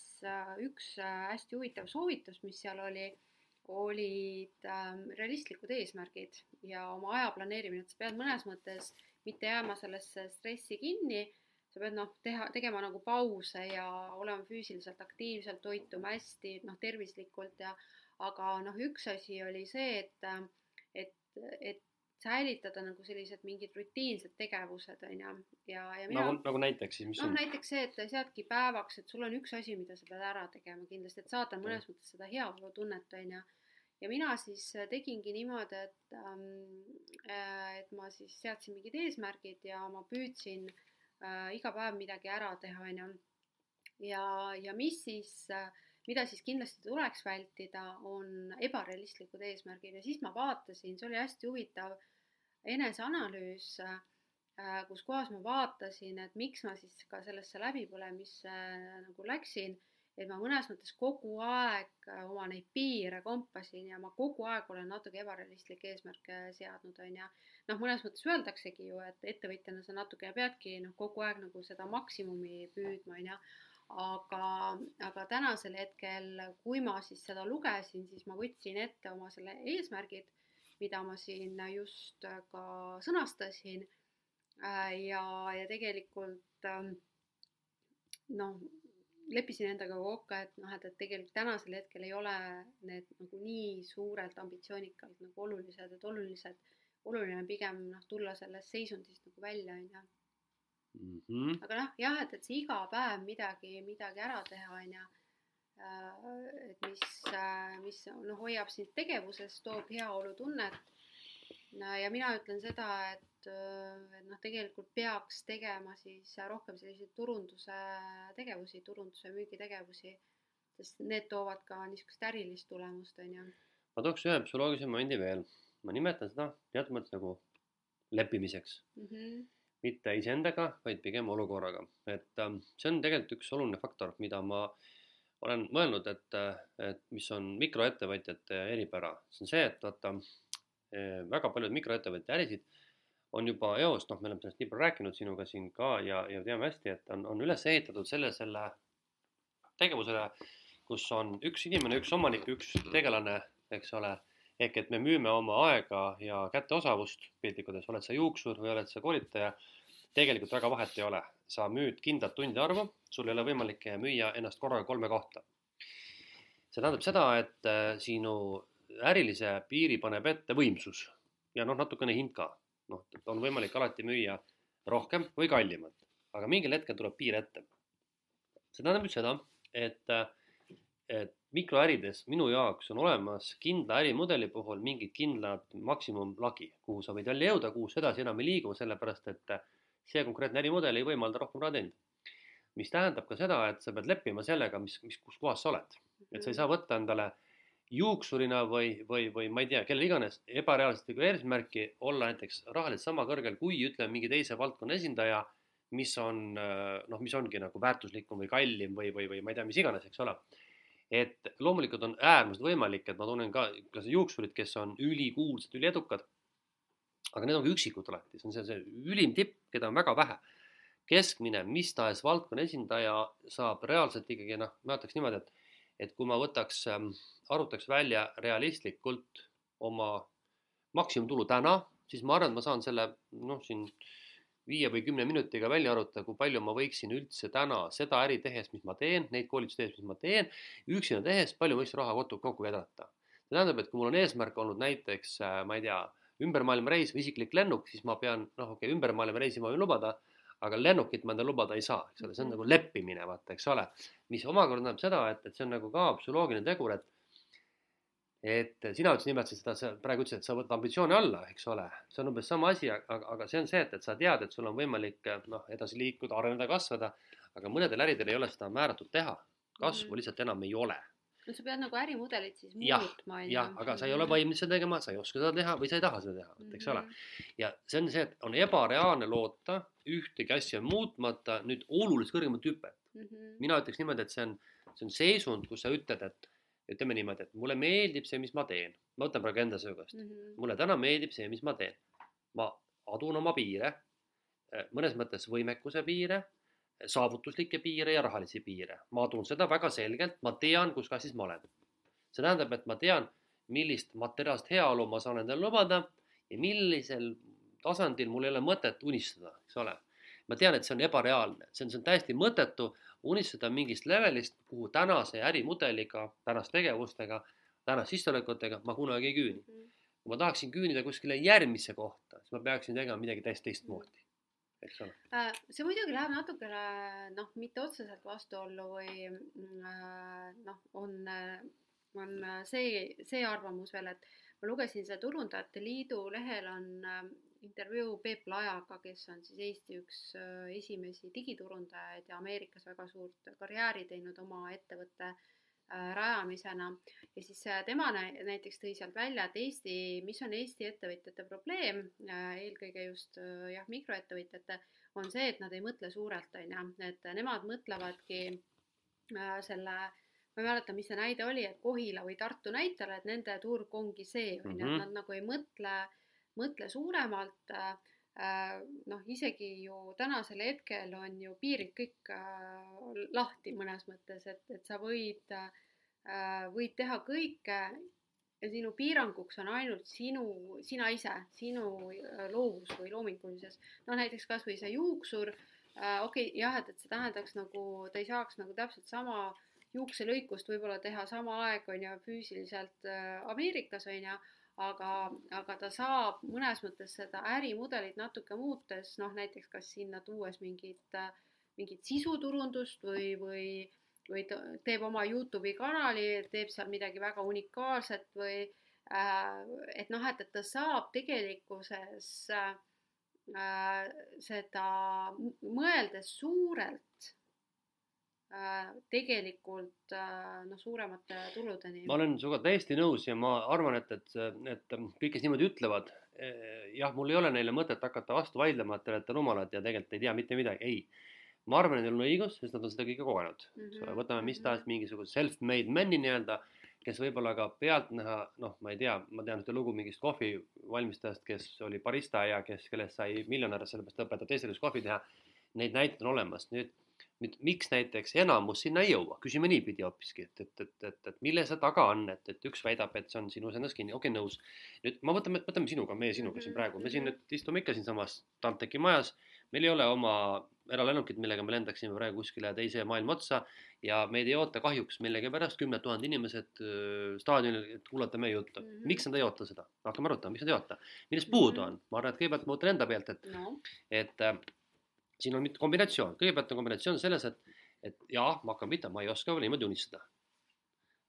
üks hästi huvitav soovitus, mis seal oli olid ähm, realistlikud eesmärgid ja oma aja planeerimine, et sa pead mõnes mõttes mitte jääma sellesse stressi kinni, sa pead noh, teha, tegema nagu pause ja olema füüsiliselt aktiivselt, toituma hästi, noh, tervislikult ja aga noh, üks asi oli see, et, et, et säilitada nagu sellised mingid rutiinsed tegevused, on ju, ja, ja mina nagu, nagu näiteks siis, mis noh, näiteks see, et seadki päevaks, et sul on üks asi, mida sa pead ära tegema kindlasti, et saada mõnes mõttes seda heaolutunnet, on ju. Ja mina siis tegingi niimoodi, et ähm,, äh, et ma siis seadsin mingid eesmärgid ja ma püüdsin äh, iga päev midagi ära teha, on ju. ja, ja mis siis äh,, mida siis kindlasti tuleks vältida, on ebarealistlikud eesmärgid ja siis ma vaatasin, see oli hästi huvitav eneseanalüüs äh, kus kohas ma vaatasin, et miks ma siis ka sellesse läbipõlemisse äh, nagu läksin et ma mõnes mõttes kogu aeg äh, oma neid piire kompasin ja ma kogu aeg olen natuke ebarealistlikke eesmärke seadnud, on ju. noh, mõnes mõttes öeldaksegi ju, et ettevõtjana sa natukene peadki noh, kogu aeg nagu seda maksimumi püüdma, on ju. aga, aga tänasel hetkel, kui ma siis seda lugesin, siis ma võtsin ette oma selle eesmärgid, mida ma siin just ka sõnastasin. Äh, ja, ja tegelikult ähm, noh leppisin endaga kokku, et noh, et, et tegelikult tänasel hetkel ei ole need nagu nii suurelt ambitsioonikalt nagu olulised, et olulised, oluline on pigem noh, tulla sellest seisundist nagu välja, on ju. Mhm. aga noh, jah, et, et see iga päev midagi, midagi ära teha, on ju. Äh, et mis, äh, mis noh, hoiab sind tegevuses, toob heaolutunnet. ja mina ütlen seda, et et noh, tegelikult peaks tegema siis rohkem selliseid turunduse tegevusi, turunduse müügitegevusi, sest need toovad ka niisugust ärilist tulemust, on ju. ma tooks ühe psühholoogilise momendi veel, ma nimetan seda teatud mõttes nagu leppimiseks mm. -hmm. mitte iseendaga, vaid pigem olukorraga, et ähm, see on tegelikult üks oluline faktor, mida ma olen mõelnud, et, et mis on mikroettevõtjate eripära, see on see, et vaata eh, väga paljud mikroettevõtja ärisid on juba eos, noh, me oleme sellest nii palju rääkinud sinuga siin ka ja, ja teame hästi, et on, on üles ehitatud selle, selle tegevusele, kus on üks inimene, üks omanik, üks tegelane eks ole. ehk et me müüme oma aega ja kätteosavust, piltlikult öeldes, oled sa juuksur või oled sa koolitaja, tegelikult väga vahet ei ole. sa müüd kindlat tundide arvu, sul ei ole võimalik müüa ennast korraga kolme kohta. see tähendab seda, et äh, sinu ärilise piiri paneb ette võimsus ja noh, natukene hind ka. Noh, on võimalik alati müüa rohkem või kallimalt, aga mingil hetkel tuleb piir ette. see tähendab nüüd seda, et, et mikroärides minu jaoks on olemas kindla ärimudeli puhul mingid kindlad maksimumlagi, kuhu sa võid jälle jõuda, kuhu sa edasi enam ei liigu, sellepärast et see konkreetne ärimudel ei võimalda rohkem raha teenida. mis tähendab ka seda, et sa pead leppima sellega, mis, mis, kus kohas sa oled. et sa ei saa võtta endale juuksurina või, või, või ma ei tea, kellel iganes ebareaalset eesmärki olla näiteks rahaliselt sama kõrgel kui ütleme mingi teise valdkonna esindaja, mis on noh, mis ongi nagu väärtuslikum või kallim või, või, või ma ei tea, mis iganes, eks ole. et loomulikult on äärmiselt võimalik, et ma tunnen ka, ka juuksurid, kes on ülikuulsad, üliedukad. aga need on ka üksikud alati, see on see, see ülim tipp, keda on väga vähe. keskmine mis tahes valdkonna esindaja saab reaalselt ikkagi noh, ma ütleks niimoodi, et et kui ma võtaks, ähm, arvutaks välja realistlikult oma maksimumtulu täna, siis ma arvan, et ma saan selle noh, siin viie või kümne minutiga välja arvutada, kui palju ma võiksin üldse täna seda äri tehes, mis ma teen, neid koolitusi tehes, mis ma teen, üksinda tehes, palju võiks raha kokku, kokku kedrata. see tähendab, et kui mul on eesmärk olnud näiteks, äh, ma ei tea, ümbermaailmareis või isiklik lennuk, siis ma pean, noh, okei okay,, ümbermaailmareisi ma võin lubada aga lennukit ma endale lubada ei saa, eks ole, see on mhm. nagu leppimine, vaata, eks ole. mis omakorda tähendab seda, et, et see on nagu ka psühholoogiline tegur, et et sina ütlesid, nimetasid seda, sa praegu ütlesid, et sa võtad ambitsiooni alla, eks ole, see on umbes sama asi, aga, aga see on see, et, et sa tead, et sul on võimalik noh, edasi liikuda, areneda, kasvada, aga mõnedel äridel ei ole seda määratud teha, kasvu mm. lihtsalt enam ei ole no sa pead nagu ärimudelit siis muutma. jah, aga sa ei ole valmis seda tegema, sa ei oska seda teha või sa ei taha seda teha, et eks ole. Mhm. ja see on see, et on ebareaalne loota ühtegi asja muutmata nüüd oluliselt kõrgemat hüpet mm. -hmm. mina ütleks niimoodi, et see on, see on seisund, kus sa ütled, et ütleme niimoodi, et mulle meeldib see, mis ma teen. ma võtan praegu enda söö käest mm. -hmm. mulle täna meeldib see, mis ma teen. ma adun oma piire, mõnes mõttes võimekuse piire saavutuslikke piire ja rahalisi piire. ma adun seda väga selgelt, ma tean, kus kassis ma olen. see tähendab, et ma tean, millist materiaalset heaolu ma saan endale lubada ja millisel tasandil mul ei ole mõtet unistada, eks ole. ma tean, et see on ebareaalne, see on, see on täiesti mõttetu unistada mingist levelist, kuhu tänase ärimudeliga, tänaste tegevustega, tänaste sissetulekutega ma kunagi ei küüni. kui ma tahaksin küünida kuskile järgmisse kohta, siis ma peaksin tegema midagi täiesti teistmoodi eks ole. Äh, see muidugi läheb natukene noh, mitte otseselt vastuollu või mm, äh, noh, on, on see, see arvamus veel, et ma lugesin seda Turundajate Liidu lehel on äh, intervjuu Peep Lajaga, kes on siis Eesti üks esimesi digiturundajaid ja Ameerikas väga suurt karjääri teinud oma ettevõtte äh, Äh, rajamisena ja siis äh, tema näiteks tõi sealt välja, et Eesti, mis on Eesti ettevõtjate probleem, äh, eelkõige just jah, mikroettevõtjate, on see, et nad ei mõtle suurelt, on ju, et nemad mõtlevadki selle ma ei mäleta, mis see näide oli, et Kohila või Tartu näitel, et nende turg ongi see, on ju, et mhm. nad nagu ei mõtle, mõtle suuremalt äh, Äh, noh, isegi ju tänasel hetkel on ju piirid kõik äh, lahti mõnes mõttes, et, et sa võid, äh, võid teha kõike ja sinu piiranguks on ainult sinu, sina ise, sinu loovus või loomingulises. no näiteks kasvõi see juuksur, okei okay,, jah, et, et see tähendaks nagu, ta ei saaks nagu täpselt sama juukselõikust võib-olla teha sama aeg, on ju, füüsiliselt Ameerikas, on ju aga, aga ta saab mõnes mõttes seda ärimudelit natuke muutes, noh näiteks kas sinna tuues mingit, mingit sisuturundust või, või, või teeb oma Youtube'i kanali, teeb seal midagi väga unikaalset või äh, et noh, et, et ta saab tegelikkuses äh, seda mõeldes suurelt tegelikult äh, noh, suuremate tuludeni. ma olen sinuga täiesti nõus ja ma arvan, et, et, et kõik, kes niimoodi ütlevad, eh, jah, mul ei ole neile mõtet hakata vastu vaidlema, et te olete rumalad ja tegelikult ei tea mitte midagi, ei. ma arvan, et neil on õigus, sest nad on seda kõike kogenud mm. -hmm. võtame mis tahes mhm. mingisuguse self-made man'i nii-öelda, kes võib-olla ka pealtnäha, noh, ma ei tea, ma tean ühte lugu mingist kohvi valmistajast, kes oli barista ja kes, kellest sai miljonär, sellepärast õpetab teistele, kuidas kohvi teha. Neid näiteid on olemas, nüüd miks näiteks enamus sinna ei jõua, küsime niipidi hoopiski, et, et, et, et, et mille see taga on, et, et üks väidab, et see on sinus endas kinni, okei okay,, nõus. nüüd ma võtame, võtame sinuga, meie sinuga siin praegu, me siin nüüd istume ikka siinsamas TalTechi majas. meil ei ole oma eralennukit, millega me lendaksime praegu kuskile teise maailma otsa ja meid ei oota kahjuks millegipärast kümned tuhanded inimesed äh, staadionil, et kuulata meie juttu mm. -hmm. miks nad ei oota seda? hakkame arutama, miks nad ei oota, millest puudu on, ma arvan, et kõigepealt ma mõtlen enda pealt, et no., et äh, siin on kombinatsioon, kõigepealt on kombinatsioon selles, et, et jaa, ma hakkan pihta, ma ei oska niimoodi unistada.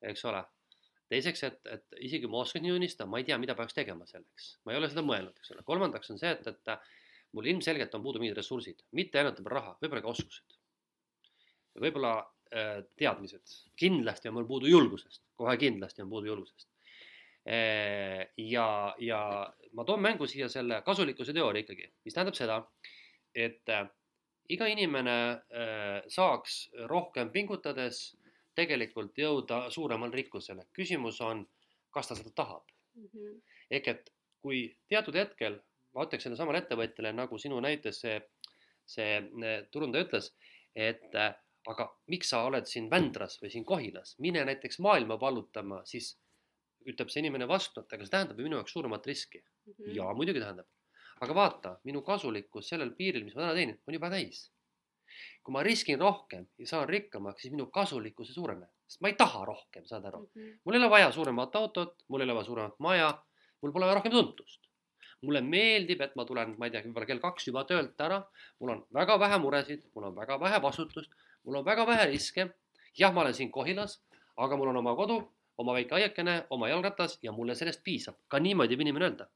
eks ole. teiseks, et, et isegi kui ma oskan nii unistada, ma ei tea, mida peaks tegema selleks, ma ei ole seda mõelnud, eks ole. kolmandaks on see, et, et mul ilmselgelt on puudu mingid ressursid, mitte ainult raha, võib-olla ka oskused. võib-olla äh, teadmised, kindlasti on mul puudu julgusest, kohe kindlasti on puudu julgusest äh,. ja, ja ma toon mängu siia selle kasulikkuse teooria ikkagi, mis tähendab seda, et äh, iga inimene äh, saaks rohkem pingutades tegelikult jõuda suuremale rikkusele. küsimus on, kas ta seda tahab mm. -hmm. ehk et kui teatud hetkel, ma ütleks sellelesamale ettevõtjale, nagu sinu näites see, see äh, turundaja ütles, et äh, aga miks sa oled siin Vändras või siin Kohilas, mine näiteks maailma vallutama, siis ütleb see inimene vastu, et aga see tähendab ju minu jaoks suuremat riski mm. -hmm. ja muidugi tähendab aga vaata, minu kasulikkus sellel piiril, mis ma täna teenin, on juba täis. kui ma riskin rohkem ja saan rikkamaks, siis minu kasulikkus ei suurene, sest ma ei taha rohkem, saad aru mm. -hmm. mul ei ole vaja suuremat autot, mul ei ole vaja suuremat maja, mul pole vaja rohkem tuntust. mulle meeldib, et ma tulen, ma ei tea, võib-olla kell kaks juba töölt ära, mul on väga vähe muresid, mul on väga vähe vastutust, mul on väga vähe riske. jah, ma olen siin Kohilas, aga mul on oma kodu, oma väike aiakene, oma jalgratas ja mulle sellest piisab, ka niimoodi võib inimene öelda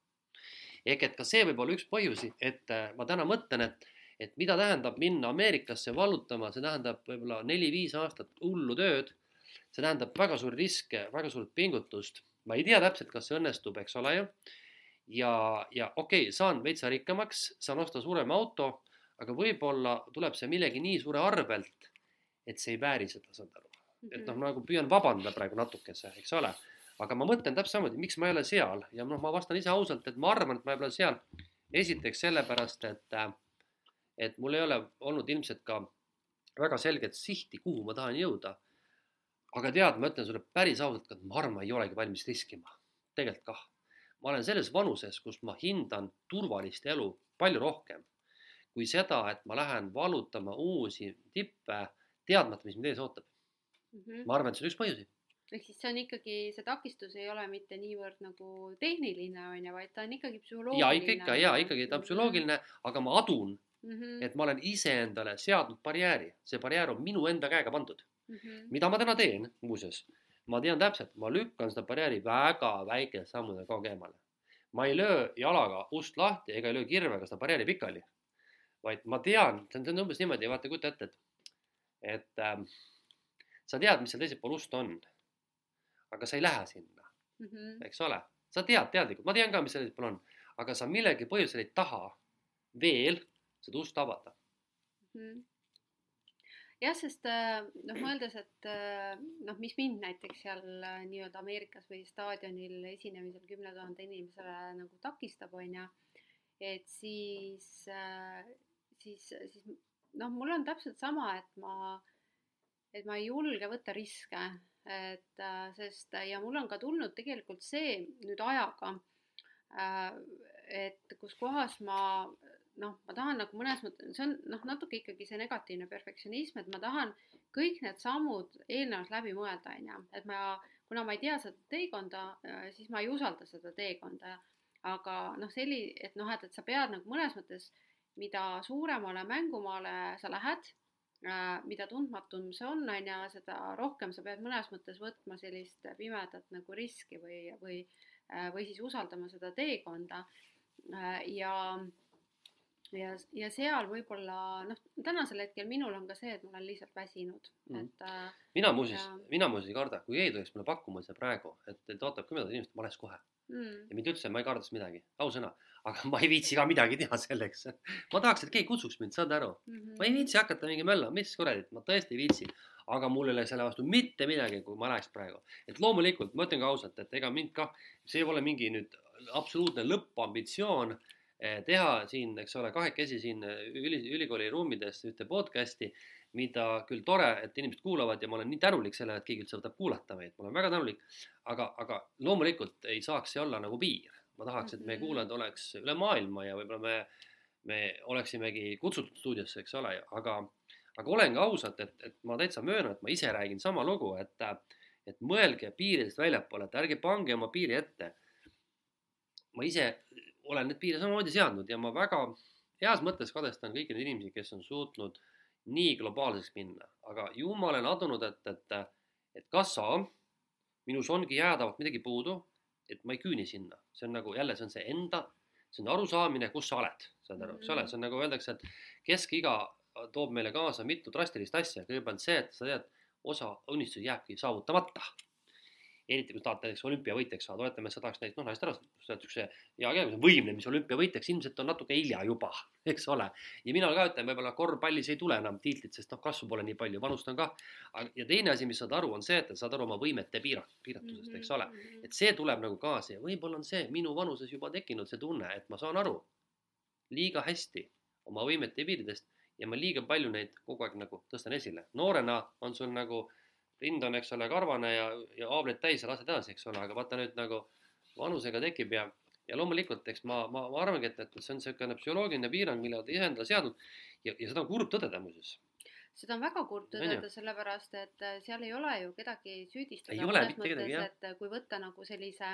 ehk et ka see võib olla üks põhjusi, et äh, ma täna mõtlen, et, et mida tähendab minna Ameerikasse vallutama, see tähendab võib-olla neli-viis aastat hullu tööd. see tähendab väga suuri riske, väga suurt pingutust. ma ei tea täpselt, kas see õnnestub, eks ole ju. ja, ja okei okay,, saan veitsa rikkamaks, saan osta suurema auto, aga võib-olla tuleb see millegi nii suure arvelt, et see ei vääri seda, saad aru. et noh, nagu püüan vabandada praegu natukese, eks ole aga ma mõtlen täpselt samamoodi, miks ma ei ole seal ja noh, ma vastan ise ausalt, et ma arvan, et ma ei ole seal. esiteks sellepärast, et, et mul ei ole olnud ilmselt ka väga selget sihti, kuhu ma tahan jõuda. aga tead, ma ütlen sulle päris ausalt, et ma arvan, ma ei olegi valmis riskima. tegelikult kah. ma olen selles vanuses, kus ma hindan turvalist elu palju rohkem kui seda, et ma lähen valutama uusi tippe, teadmata, mis mind ees ootab mm. -hmm. ma arvan, et see on üks põhjusi ehk siis see on ikkagi, see takistus ei ole mitte niivõrd nagu tehniline, on ju, vaid ta on ikkagi psühholoogiline. ja ikka, ikka ja ikkagi ta on psühholoogiline, aga ma adun mm, -hmm. et ma olen iseendale seadnud barjääri, see barjäär on minu enda käega pandud mm. -hmm. mida ma täna teen, muuseas, ma tean täpselt, ma lükkan seda barjääri väga väikese aeg eemale. ma ei löö jalaga ust lahti ega ei löö kirvega seda barjääri pikali, vaid ma tean, see on umbes niimoodi, vaata, kujuta ette, et, et ähm, sa tead, mis seal teisel pool ust on aga sa ei lähe sinna mm, -hmm. eks ole, sa tead teadlikult, ma tean ka, mis sellisel pool on, aga sa millegi põhjusel ei taha veel seda ust avada mm. -hmm jah, sest äh, noh, mõeldes, et äh, noh, mis mind näiteks seal äh, nii-öelda Ameerikas või staadionil esinemisel kümne tuhande inimesele nagu takistab, on ju, et siis, siis, siis noh, mul on täpselt sama, et ma, et ma ei julge võtta riske et äh, sest ja mul on ka tulnud tegelikult see nüüd ajaga, äh, et kus kohas ma noh, ma tahan nagu mõnes mõttes, see on noh, natuke ikkagi see negatiivne perfektsionism, et ma tahan kõik need sammud eelnevalt läbi mõelda, on ju, et ma, kuna ma ei tea seda teekonda, äh, siis ma ei usalda seda teekonda. aga noh, selli-, et noh, et, et sa pead nagu mõnes mõttes, mida suuremale mängumaale sa lähed Äh, mida tundmatum see on, on ju, seda rohkem sa pead mõnes mõttes võtma sellist pimedat nagu riski või, või, äh, või siis usaldama seda teekonda. Äh, ja, ja, ja seal võib-olla noh, tänasel hetkel minul on ka see, et ma olen lihtsalt väsinud mm., et äh,. mina muuseas ja..., mina muuseas ei karda, kui keegi tuleks mulle pakkuma seda praegu, et teid ootab kümme tuhat inimest, ma oleks kohe mm.. ja mind üldse, ma ei karda siis midagi, ausõna, aga ma ei viitsi ka midagi teha selleks. ma tahaks, et keegi kutsuks mind, saad aru mm. -hmm. ma ei viitsi hakata mingi möllama, mis kuradi, ma tõesti ei viitsi. aga mul ei ole selle vastu mitte midagi, kui ma läheks praegu. et loomulikult, ma ütlen ka ausalt, et ega mind kah, see ei ole mingi nüüd absoluutne lõppambitsioon eh, teha siin, eks ole, kahekesi siin üli, ülikooli ruumides ühte podcast'i, mida küll tore, et inimesed kuulavad ja ma olen nii tänulik sellele, et keegi üldse võtab kuulata meid, ma olen väga tänulik, aga, aga loomulikult ei saaks see olla nagu piir. Ma tahaks, et meie Mhm. kuulajad oleks üle maailma ja võib-olla me, me oleksimegi kutsutud stuudiosse, eks ole, aga, aga olengi ausalt, et, et ma täitsa möönan, et ma ise räägin sama lugu, et, et mõelge piiridest väljapoole, et ärge pange oma piiri ette. ma ise olen need piire samamoodi seadnud ja ma väga heas mõttes kadestan kõiki neid inimesi, kes on suutnud nii globaalseks minna, aga ju ma olen adunud, et, et, et kassa, minus ongi jäädavalt midagi puudu, et ma ei küüni sinna, see on nagu jälle, see on see enda, see on arusaamine, kus sa oled, saad aru, eks ole, see on nagu öeldakse, et keskiga toob meile kaasa mitu drastilist asja, kõigepealt see, et sa tead, osa unistusi jääbki saavutamata. Eriti kui sa tahad näiteks olümpiavõitjaks saada, oletame, et sa tahaks näiteks noh, naisterahvast, sa oled siukse hea käega võimlemise olümpiavõitjaks, ilmselt on natuke hilja juba, [LAUGHS] eks ole. ja mina ka ütlen, võib-olla korvpallis ei tule enam tiitlit, sest noh, kasvu pole nii palju, vanust on kah. ja teine asi, mis saad aru, on see, et saad aru oma võimete piira, piiratusest, eks ole. et see tuleb nagu kaasa ja võib-olla on see minu vanuses juba tekkinud see tunne, et ma saan aru liiga hästi oma võimete piiridest ja ma liiga palju neid kogu aeg nagu tõstan esile. noorena on sul nagu rind on, eks ole, karvane ja, ja haavleid täis ja lased edasi, eks ole, aga vaata nüüd nagu vanusega tekib ja, ja loomulikult, eks ma, ma, ma arvangi, et, et see on niisugune psühholoogiline piirang, mille olete ise endale seadnud ja, ja seda on kurb tõdeda muuseas. seda on väga kurb tõdeda, sellepärast et äh, seal ei ole ju kedagi süüdistada. Mõnes mõttes, et kui võtta nagu sellise,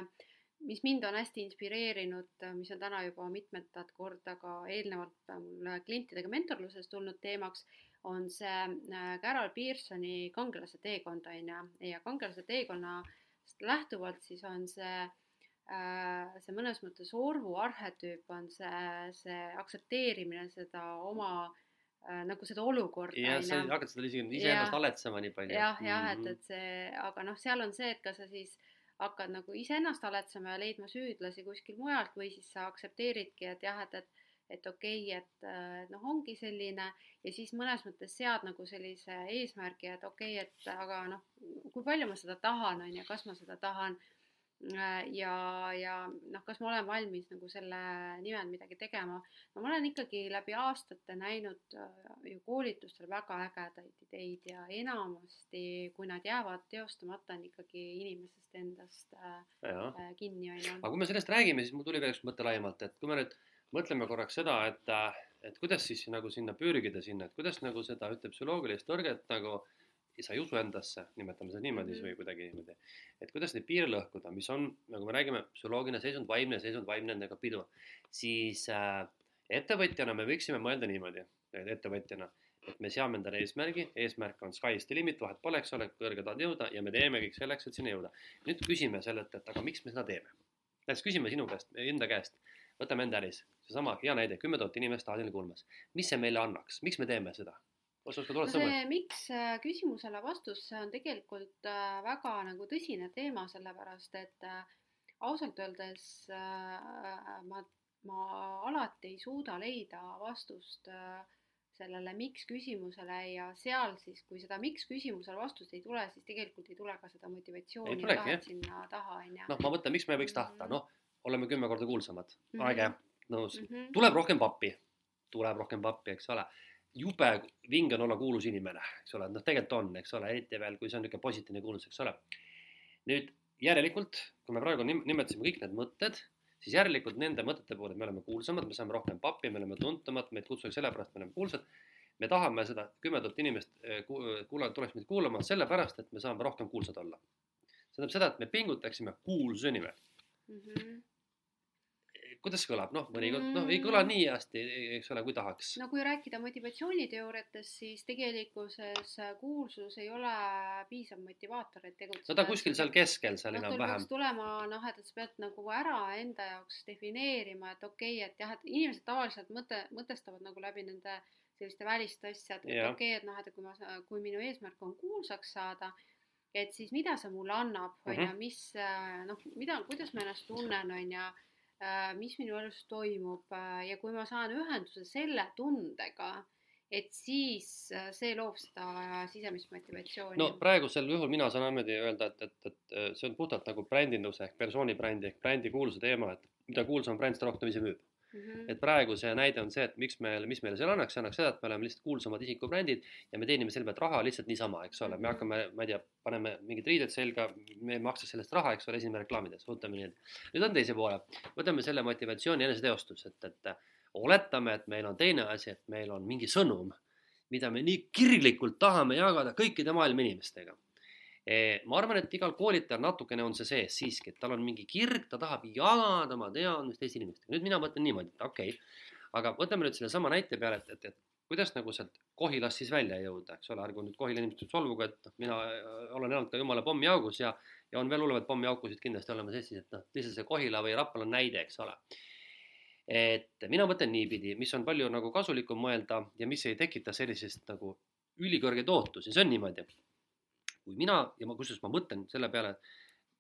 mis mind on hästi inspireerinud, mis on täna juba mitmendat korda ka eelnevalt mul klientidega mentorluses tulnud teemaks, on see äh, Carol Pearsoni kangelase teekond on ju, ja kangelase teekonnast lähtuvalt siis on see äh, see mõnes mõttes orvu arhetüüp on see, see aktsepteerimine seda oma äh, nagu seda olukorda ja sa hakkad seda isegi iseennast Jah. haletsema nii palju. jah, jah, et, Mhm. et see, aga noh, seal on see, et kas sa siis hakkad nagu iseennast haletsema ja leidma süüdlasi kuskil mujalt või siis sa aktsepteeridki, et jah, et, et et okei okay,, et, et noh, ongi selline ja siis mõnes mõttes sead nagu sellise eesmärgi, et okei okay,, et aga noh, kui palju ma seda tahan, on ju, kas ma seda tahan äh, ja, ja noh, kas ma olen valmis nagu selle nimel midagi tegema. no ma olen ikkagi läbi aastate näinud äh, ju koolitustel väga ägedaid ideid ja enamasti, kui nad jäävad teostamata, on ikkagi inimesest endast äh, äh, kinni, on ju. aga kui me sellest räägime, siis mul tuli veel üks mõte laiemalt, et kui me nüüd mõtleme korraks seda, et, et kuidas siis nagu sinna pürgida sinna, et kuidas nagu seda ühte psühholoogilist tõrget nagu sa ei usu endasse, nimetame seda niimoodi siis Mhm. või kuidagi niimoodi. et kuidas neid piire lõhkuda, mis on, nagu me räägime, psühholoogiline seisund, vaimne seisund, vaimne nendega pidu, siis äh, ettevõtjana me võiksime mõelda niimoodi, ettevõtjana, et me seame endale eesmärgi, eesmärk on sky is the limit, vahet pole, eks ole, kõrge tahad jõuda ja me teeme kõik selleks, et sinna jõuda. nüüd küsime sellelt, et aga miks me seda teeme. näiteks küsime sinu käest, enda käest, võtame enda äris, seesama hea näide, kümme tuhat inimest staadionil kuulmas. mis see meile annaks, miks me teeme seda? kas oskad no tuletada mõelda? see miks äh, küsimusele vastus, see on tegelikult äh, väga nagu tõsine teema, sellepärast et äh, ausalt öeldes ma, ma alati ei suuda leida vastust sellele miks küsimusele ja seal siis, kui seda miks küsimusele vastust ei tule, siis tegelikult ei tule ka seda motivatsiooni ja tahet sinna taha, on ju. noh, ma mõtlen, miks me võiks tahta, Mhm. noh, oleme kümme korda kuulsamad, Mhm. äge, nõus. Mhm. tuleb rohkem pappi, tuleb rohkem pappi, eks ole. jube vinge on olla kuulus inimene, eks ole, noh, tegelikult on, eks ole, eriti veel, kui see on niisugune positiivne kuulus, eks ole. nüüd järelikult, kui me praegu nim- nimetasime kõik need mõtted, siis järelikult nende mõtete puhul, et me oleme kuulsamad, me saame rohkem pappi, me oleme tuntumad, meid kutsutakse sellepärast, me oleme kuulsad. me tahame seda kümme tuhat inimest eh, ku- kuula-, tuleks meid kuulama sellepärast, et me saame rohkem kuulsad olla. see tähendab seda, et me pingutaksime kuulsuse nimel Mhm. Kuidas kõlab, noh, mõnikord noh, ei kõla nii hästi, eks ole, kui tahaks. no kui rääkida motivatsiooniteooriatest, siis tegelikkuses kuulsus ei ole piisav motivaator, et tegutseda. no ta kuskil seal keskel seal tul enam-vähem tulema noh, et sa pead nagu ära enda jaoks defineerima, et okei okay,, et jah, et inimesed tavaliselt mõte, mõtestavad nagu läbi nende selliste väliste asjade, et okei okay,, et noh, et kui ma, kui minu eesmärk on kuulsaks saada, et siis mida see mulle annab, on ju, Mhm. mis äh, noh, mida, kuidas ma ennast tunnen, on ju, mis minu elus toimub äh, ja kui ma saan ühenduse selle tundega, et siis äh, see loob seda sisemist motivatsiooni no praegusel juhul mina saan niimoodi öelda, et, et, et see on puhtalt nagu brändinduse ehk persooni brändi ehk brändi kuulsuse teema, et mida kuulsam bränd, seda rohkem ise müüb. Mm. -hmm. et praegu see näide on see, et miks meil, mis meile selle annaks, see annaks seda, et me oleme lihtsalt kuulsamad isikubrändid ja me teenime selle pealt raha lihtsalt niisama, eks ole, me hakkame, ma ei tea, paneme mingid riided selga, me ei maksa sellest raha, eks ole, esimene reklaamides, võtame nii. nüüd on teise poole, võtame selle motivatsiooni eneseteostus, et, et oletame, et meil on teine asi, et meil on mingi sõnum, mida me nii kirglikult tahame jagada kõikide maailma inimestega ma arvan, et igal koolitajal natukene on see sees siiski, et tal on mingi kirg, ta tahab jagada oma teadmist teiste inimestega. nüüd mina mõtlen niimoodi, et okei okay., aga võtame nüüd sellesama näite peale, et, et, et kuidas nagu sealt Kohilast siis välja jõuda, eks ole, ärgu nüüd Kohila inimesed solvugu, et noh, mina äh, olen elanud ka jumala pommiaugus ja, ja on veel hullemaid pommiaukusid kindlasti olemas Eestis, et noh, lihtsalt see Kohila või Rapla on näide, eks ole. et mina mõtlen niipidi, mis on palju nagu kasulikum mõelda ja mis ei tekita sellisest nagu ülikõrgeid ootusi, see on niimoodi kui mina ja ma, kusjuures ma mõtlen selle peale,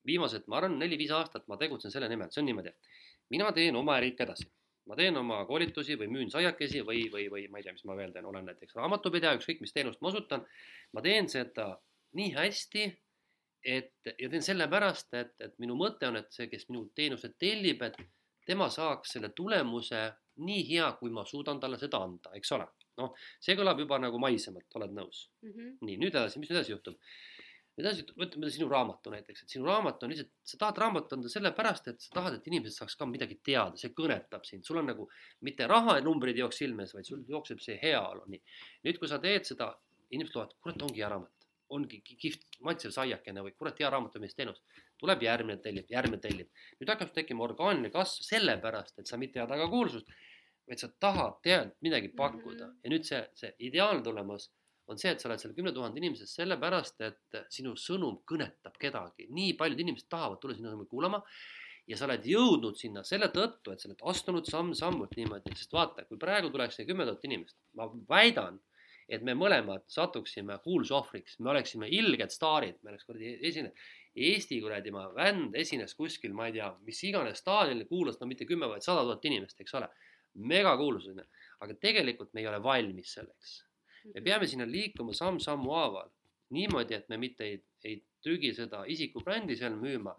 viimased, ma arvan, neli-viis aastat ma tegutsen selle nimel, see on niimoodi. mina teen oma äri ikka edasi, ma teen oma koolitusi või müün saiakesi või, või, või ma ei tea, mis ma veel teen, olen näiteks raamatupidaja, ükskõik mis teenust ma osutan. ma teen seda nii hästi, et ja teen sellepärast, et, et minu mõte on, et see, kes minu teenused tellib, et tema saaks selle tulemuse nii hea, kui ma suudan talle seda anda, eks ole. noh, see kõlab juba nagu maisemalt, oled nõus mm? -hmm. nii, nüüd edasi, mis nüüd edasi juhtub? Edasi, võtame sinu raamatu näiteks, et sinu raamat on lihtsalt, sa tahad raamatut anda sellepärast, et sa tahad, et inimesed saaks ka midagi teada, see kõnetab sind, sul on nagu mitte rahanumbrid ei jookse silme ees, vaid sul jookseb see heaolu, nii. nüüd, kui sa teed seda, inimesed loevad, kurat, ongi hea raamat, ongi kihvt maitsev saiakene või kurat, hea raamatupidamisteenus. tuleb järgmine tellib, järgmine tellib. nüüd hakkab tekkima orgaaniline kasv sellepärast, et sa mitte ei taga kuulsust, vaid sa tahad tead midagi pakkuda -hmm. ja nüüd see, see ideaalne tulemus on see, et sa oled seal kümne tuhande inimesest sellepärast, et sinu sõnum kõnetab kedagi, nii paljud inimesed tahavad tulla sinu sõnumit kuulama. ja sa oled jõudnud sinna selle tõttu, et sa oled astunud samm-sammult niimoodi, sest vaata, kui praegu tuleks see kümme tuhat inimest, ma väidan, et me mõlemad satuksime kuulsusohvriks, me oleksime ilged staarid, me oleks kuradi esine-, Eesti kuradi ma vänd esines kuskil, ma ei tea, mis iganes staadionil kuulas, no mitte kümme, vaid sada tuhat inimest, eks ole. megakuulsus on ju, aga tegelikult me ei ole valmis selleks me peame sinna liikuma samm-sammu haaval. niimoodi, et me mitte ei, ei trügi seda isikubrändi seal müüma,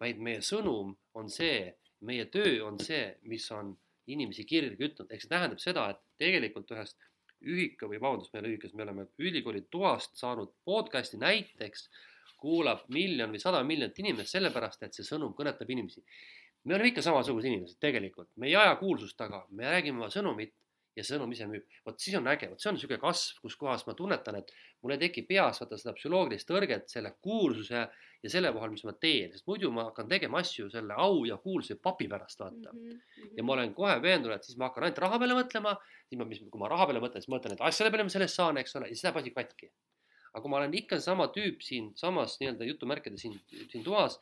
vaid meie sõnum on see, meie töö on see, mis on inimesi kirgi kütnud, ehk see tähendab seda, et tegelikult ühest ühika või vabandust, me ei ole ühikas, me oleme ülikooli toast saanud podcast'i näiteks, kuulab miljon või sada miljonit inimest sellepärast, et see sõnum kõnetab inimesi. me oleme ikka samasugused inimesed tegelikult, me ei aja kuulsust taga, me räägime oma sõnumit ja sõnum ise müüb. vot siis on äge, vot see on niisugune kasv, kus kohas ma tunnetan, et mul ei teki peas vaata seda psühholoogilist tõrget selle kuulsuse ja selle vahel, mis ma teen, sest muidu ma hakkan tegema asju selle au ja kuulsuse papi pärast, vaata mm. -hmm. ja ma olen kohe veendunud, et siis ma hakkan ainult raha peale mõtlema, siis ma, mis, kui ma raha peale mõtlen, siis mõtlen, et asjade peale ma sellest saan, eks ole, ja siis läheb asi katki. aga kui ma olen ikka sama tüüp siin samas nii-öelda jutumärkide siin, siin toas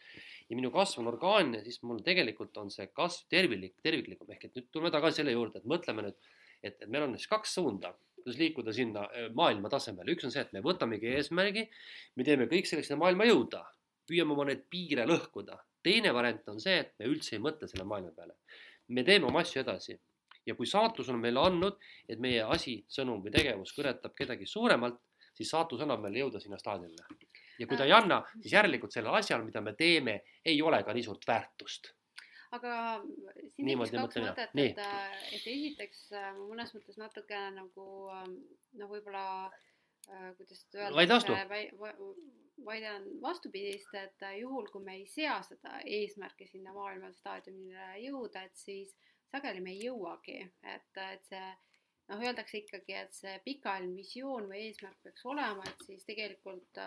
ja minu kasv on orgaanne, siis mul tegelikult on see kasv terviklik, terviklikum ehk et nüüd tuleme tagasi selle juurde, et mõtleme nüüd et, et meil on siis kaks suunda, kuidas liikuda sinna äh, maailma tasemele, üks on see, et me võtamegi eesmärgi, me teeme kõik selleks, et maailma jõuda, püüame oma neid piire lõhkuda. teine variant on see, et me üldse ei mõtle selle maailma peale. me teeme oma asju edasi ja kui saatus on meile andnud, et meie asi, sõnum või tegevus kõnetab kedagi suuremalt, siis saatus annab meile jõuda sinna staadionile. ja kui ta ei anna, siis järelikult sellel asjal, mida me teeme, ei ole ka nii suurt väärtust aga siin tekkis kaks mõtet, et, äh, et esiteks äh, mõnes mõttes natukene nagu ähm, noh, võib-olla äh, kuidas öelda. vaid vastu. väidan vastupidist, et juhul, kui me ei sea seda eesmärki sinna maailma staadiumile jõuda, et siis sageli me ei jõuagi, et, et see noh, öeldakse ikkagi, et see pikaajaline visioon või eesmärk peaks olema, et siis tegelikult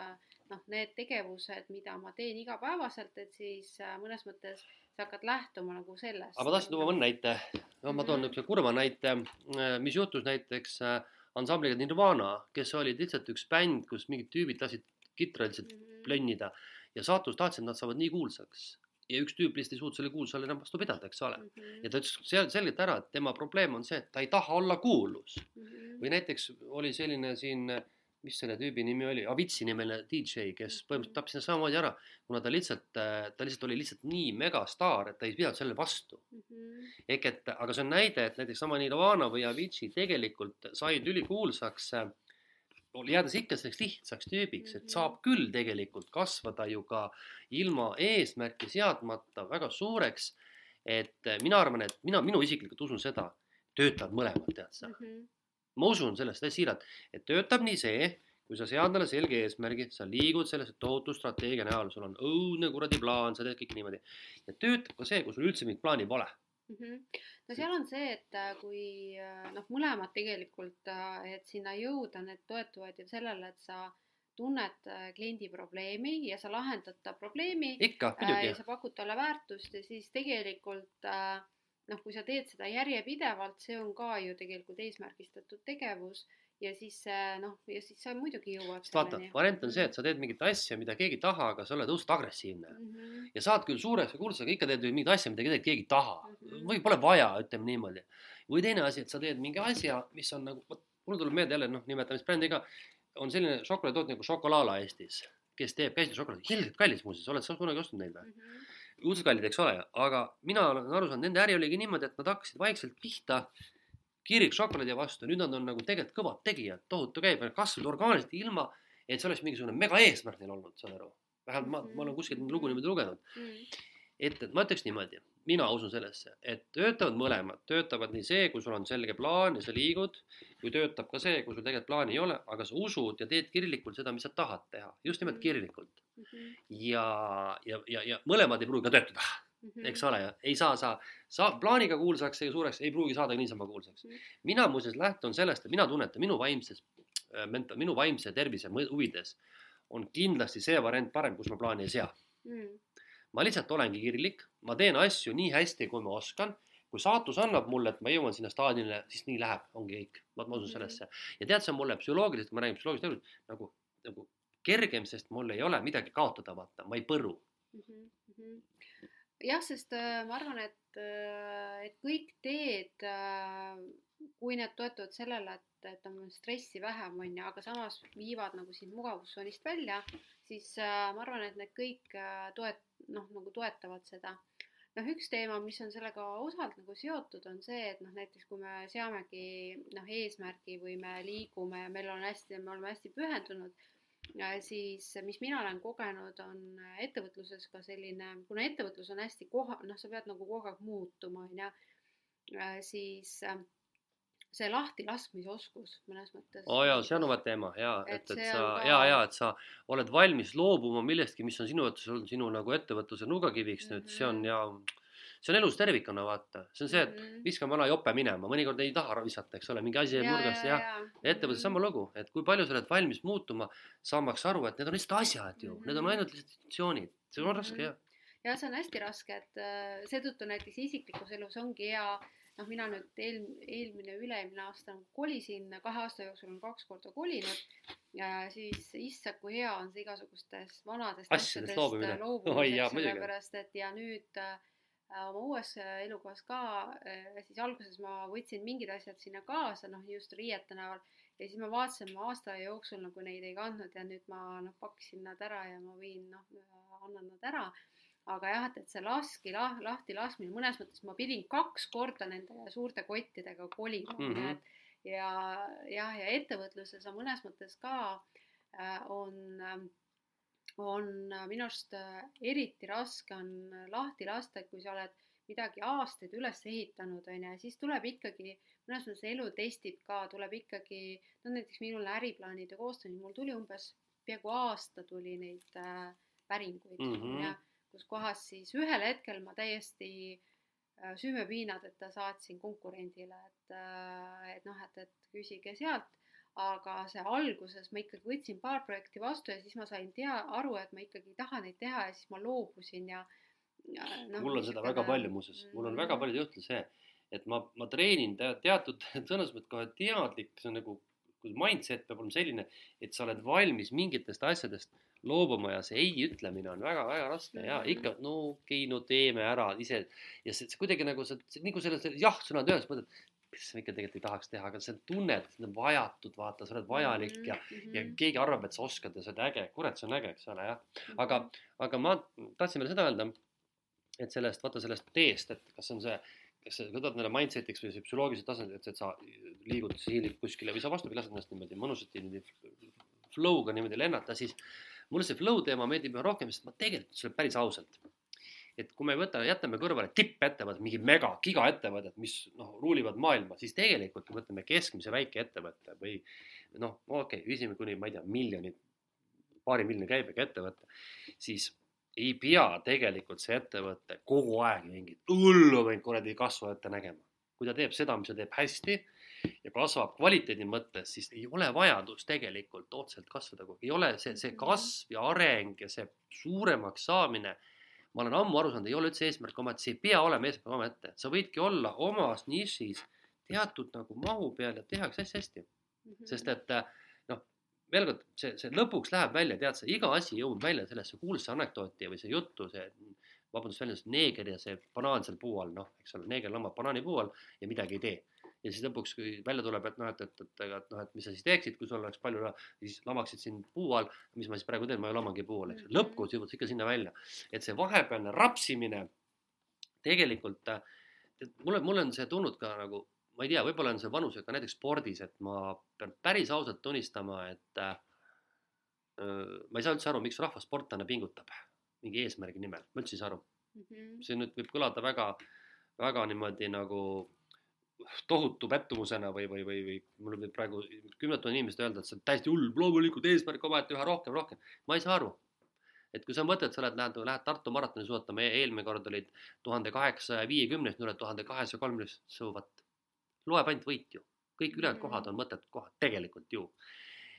noh, need tegevused, mida ma teen igapäevaselt, et siis mõnes mõttes sa hakkad lähtuma nagu sellest. aga ma tahtsin tuua mõne näite, no ma toon mhm. niisuguse kurva näite, äh, mis juhtus näiteks äh, ansambliga Nirvana, kes olid lihtsalt üks bänd, kus mingid tüübid lasid kitra lihtsalt mm -hmm. plönnida ja saatus tahtis, et nad saavad nii kuulsaks ja üks tüüp lihtsalt ei suutnud selle kuulsusele enam vastu pidada, eks ole mm. -hmm. ja ta ütles seal selgelt ära, et tema probleem on see, et ta ei taha olla kuulus mm. -hmm. või näiteks oli selline siin äh, mis selle tüübi nimi oli, Avicii nimeline DJ, kes põhimõtteliselt tappis ennast samamoodi ära, kuna ta lihtsalt, ta lihtsalt oli lihtsalt nii megastaar, et ta ei pidanud selle vastu mm. -hmm. ehk et, aga see on näide, et näiteks sama Nirvana või Avicii tegelikult said ülikuulsaks, jäädes ikka selleks lihtsaks tüübiks, et saab mhm. küll tegelikult kasvada ju ka ilma eesmärki seadmata väga suureks et äh, mina arvan, et mina, minu isiklikult usun seda, töötavad mõlemad, tead sa. Mhm. Ma usun sellest täiesti siiralt, et töötab nii see, kui sa sead endale selge eesmärgi, sa liigud sellesse tohutu strateegia näol, sul on õudne kuradi plaan, sa teed kõik niimoodi. ja töötab ka see, kui sul üldse mingit plaani pole. Mhm. no seal on see, et äh, kui äh, noh, mõlemad tegelikult, äh, et sinna jõuda, need toetuvad ju sellele, et sa tunned kliendi probleemi ja sa lahendad ta probleemi. ikka, muidugi. ja sa pakud talle väärtust ja siis tegelikult noh, kui sa teed seda järjepidevalt, see on ka ju tegelikult eesmärgistatud tegevus ja siis noh, ja siis sa muidugi jõuad. sest vaata, variant on see, et sa teed mingit asja, mida keegi ei taha, aga sa oled õudselt agressiivne mm. -hmm. ja saad küll suureks ja kuulsaks, aga ikka teed mingit asja, mida keegi ei taha mm. Mhm. või pole vaja, ütleme niimoodi. või teine asi, et sa teed mingi asja, mis on nagu, vot mul tuleb meelde jälle noh, nimetame siis brändi ka, on selline šokolaaditootja nagu Šokolala Eestis, kes teeb käsitööšokolaadi, ilgelt kallis muuseas, oled sa kunagi ostnud neid või mm? -hmm. Õudselt kallid, eks ole, aga mina olen aru saanud, nende äri oligi niimoodi, et nad hakkasid vaikselt pihta kirik šokolaadi vastu, nüüd nad on nagu tegelikult kõvad tegijad, tohutu käib, kasvasid orgaaniliselt ilma, et see oleks mingisugune mega eesmärk neil olnud, saad aru. vähemalt ma, ma olen kuskilt lugu niimoodi lugenud. Mm et, et ma ütleks niimoodi, mina usun sellesse, et töötavad mõlemad, töötavad nii see, kui sul on selge plaan ja sa liigud, kui töötab ka see, kui sul tegelikult plaani ei ole, aga sa usud ja teed kirglikult seda, mis sa tahad teha, just nimelt Mhm. kirglikult. Mm -hmm. ja, ja, ja, ja mõlemad ei pruugi ka töötada, Mhm. eks ole ei saa, saa, sa plaaniga kuulsaks ja suureks ei pruugi saada niisama kuulsaks. Mhm. mina muuseas lähtun sellest, et mina tunnetan minu vaimses, menta-, minu vaimse tervise huvides on kindlasti see variant parem, kus ma plaani ei sea Mm. Ma lihtsalt olengi kirglik, ma teen asju nii hästi, kui ma oskan. kui saatus annab mulle, et ma jõuan sinna staadionile, siis nii läheb, ongi kõik. ma, usun Mhm. sellesse ja tead, see on mulle psühholoogiliselt, ma räägin psühholoogilisest elust nagu, nagu kergem, sest mul ei ole midagi kaotada, vaata, ma ei põru. Mhm, mhm. jah, sest äh, ma arvan, et, äh, et kõik teed äh,, kui need toetuvad sellele, et, et on stressi vähem, on ju, aga samas viivad nagu sind mugavustsoonist välja, siis äh, ma arvan, et need kõik äh, toet-, noh, nagu toetavad seda. noh, üks teema, mis on sellega osalt nagu seotud, on see, et noh, näiteks kui me seamegi noh, eesmärgi või me liigume ja meil on hästi, me oleme hästi pühendunud siis mis mina olen kogenud, on ettevõtluses ka selline, kuna ettevõtlus on hästi koha, noh, sa pead nagu kogu aeg muutuma, on ju, siis äh, see lahtilaskmisoskus mõnes mõttes. oo oh jaa, see on oma teema ja et, Et et sa ka- ja, ja et sa oled valmis loobuma millestki, mis on sinu jaoks olnud sinu nagu ettevõtluse nurgakiviks mm -hmm. nüüd, see on Mhm. ja see on elus tervikuna, vaata, see on see, et Mhm. viskame vana jope minema, mõnikord ei taha visata, eks ole, mingi asi jääb nurgast ja, ja ettevõttes sama lugu, et kui palju sa oled valmis muutuma, saamaks aru, et need on lihtsalt asjad ju mm, -hmm. need on Mhm. ainult lihtsalt institutsioonid, see on raske Mhm. jah. ja see on hästi raske, et äh, seetõttu näiteks isiklikus elus ongi hea, noh, mina nüüd eel, eelmine, üle-eelmine aasta kolisin, kahe aasta jooksul olen kaks korda kolinud ja siis issand, kui hea on see igasugustest vanadest Asjadest loobumine. [LAUGHS] sellepärast et ja nüüd äh, oma uues äh, elukohas ka äh, siis alguses ma võtsin mingid asjad sinna kaasa, noh just riiete näol ja siis ma vaatasin, ma aasta jooksul nagu neid ei kandnud ja nüüd ma noh, pakkisin nad ära ja ma viin noh, annan nad ära. Aga jah, et, et see laski lah, lahti laskmine, mõnes mõttes ma pidin kaks korda nende suurte kottidega kolima mm, -hmm. et ja jah, ja ettevõtluses on mõnes mõttes ka äh, on äh, on minu arust äh, eriti raske on lahti lasta, kui sa oled midagi aastaid üles ehitanud, on ju, siis tuleb ikkagi, mõnes mõttes elu testib ka, tuleb ikkagi, no näiteks minul äriplaanide koostamine, mul tuli umbes peaaegu aasta tuli neid äh, päringuid mm. -hmm. ja kus kohas siis ühel hetkel ma täiesti äh, süümepiinadeta saatsin konkurendile, et äh,, et noh, et, et küsige sealt. Aga see alguses ma ikkagi võtsin paar projekti vastu ja siis ma sain tea, aru, et ma ikkagi ei taha neid teha ja siis ma loobusin ja, ja noh, mul on seda väga palju muuseas, mul on väga palju juhtunud see, et ma, ma treenin te, teatud [LAUGHS] sõnas mõttes kohe teadlik, see on nagu, kui mindset peab olema selline, et sa oled valmis mingitest asjadest loobuma ja see ei ütlemine on väga-väga raske ja Mhm. ikka no okei okay,, no teeme ära ise ja see, see kuidagi nagu sa nagu selles jah-sõnad öeldes mõtled, mis sa ikka tegelikult ei tahaks teha, aga sa tunned, et see on vajatud, vaata, sa oled vajalik ja Mhm. ja keegi arvab, et sa oskad ja sa oled äge, kurat, see on äge, eks ole, jah. aga, aga ma tahtsin veel seda öelda, et sellest, vaata sellest teest, et kas on see, kas sa võtad neile mindset'iks või psühholoogilisel tasandil, et, sa liigud, hiilid kuskile või sa vastupidi, lased ennast niimoodi mõnusasti niimoodi flow'ga niimoodi lennata, siis mulle see flow teema meeldib üha rohkem, sest ma tegelikult ütlen päris ausalt. et kui me võtame, jätame kõrvale tippettevõtted, mingi mega, gigaettevõtted, mis noh, ruulivad maailma, siis tegelikult kui võtame keskmise väikeettevõtte või noh, okei okay,, viisime kuni, ma ei tea, miljonit, paari miljoni käibega ettevõte, siis ei pea tegelikult see ettevõte kogu aeg mingit hullu või kuradi kasvu ette nägema. kui ta teeb seda, mis ta teeb hästi ja kasvab kvaliteedi mõttes, siis ei ole vajadust tegelikult otseselt kasvada, ei ole see, see kasv ja areng ja see suuremaks saamine ma olen ammu aru saanud, ei ole üldse eesmärk omaette, see ei pea olema eesmärk omaette, sa võidki olla omas nišis teatud nagu mahu peal ja tehakse asja hästi mm. -hmm. sest et noh, veel kord, see, see lõpuks läheb välja, tead sa, iga asi jõuab välja sellesse kuulsasse anekdooti või see juttu, see vabandust väljendust, neeger ja see banaan seal puu all, noh, eks ole, neeger lambab banaani puu all ja midagi ei tee ja siis lõpuks, kui välja tuleb, et noh, et, et, et, et noh, et mis sa siis teeksid, kui sul oleks palju raha, siis lamaksid sind puu all. mis ma siis praegu teen, ma ei lamangi puu all, eks ju, mhm. lõpuks jõuad sa ikka sinna välja. et see vahepealne rapsimine tegelikult, mulle, mulle on see tulnud ka nagu, ma ei tea, võib-olla on see vanusega näiteks spordis, et ma pean päris ausalt tunnistama, et äh, ma ei saa üldse aru, miks rahvasportlane pingutab mingi eesmärgi nimel, ma üldse ei saa aru mm. -hmm. see nüüd võib kõlada väga, väga niimoodi nagu tohutu pettumusena või, või, või, või mul võib praegu kümned tuhanded inimesed öelda, et see on täiesti hull, loomulikult eesmärk omaette üha rohkem, rohkem. ma ei saa aru. et kui sa mõtled, sa oled, lähed, lähed Tartu maratoni suusatama, eelmine kord olid tuhande kaheksasaja viiekümnes, nüüd oled tuhande kahesaja kolmekümnes, so what. Loeb ainult võit ju, kõik ülejäänud mm. kohad on mõttetud kohad, tegelikult ju.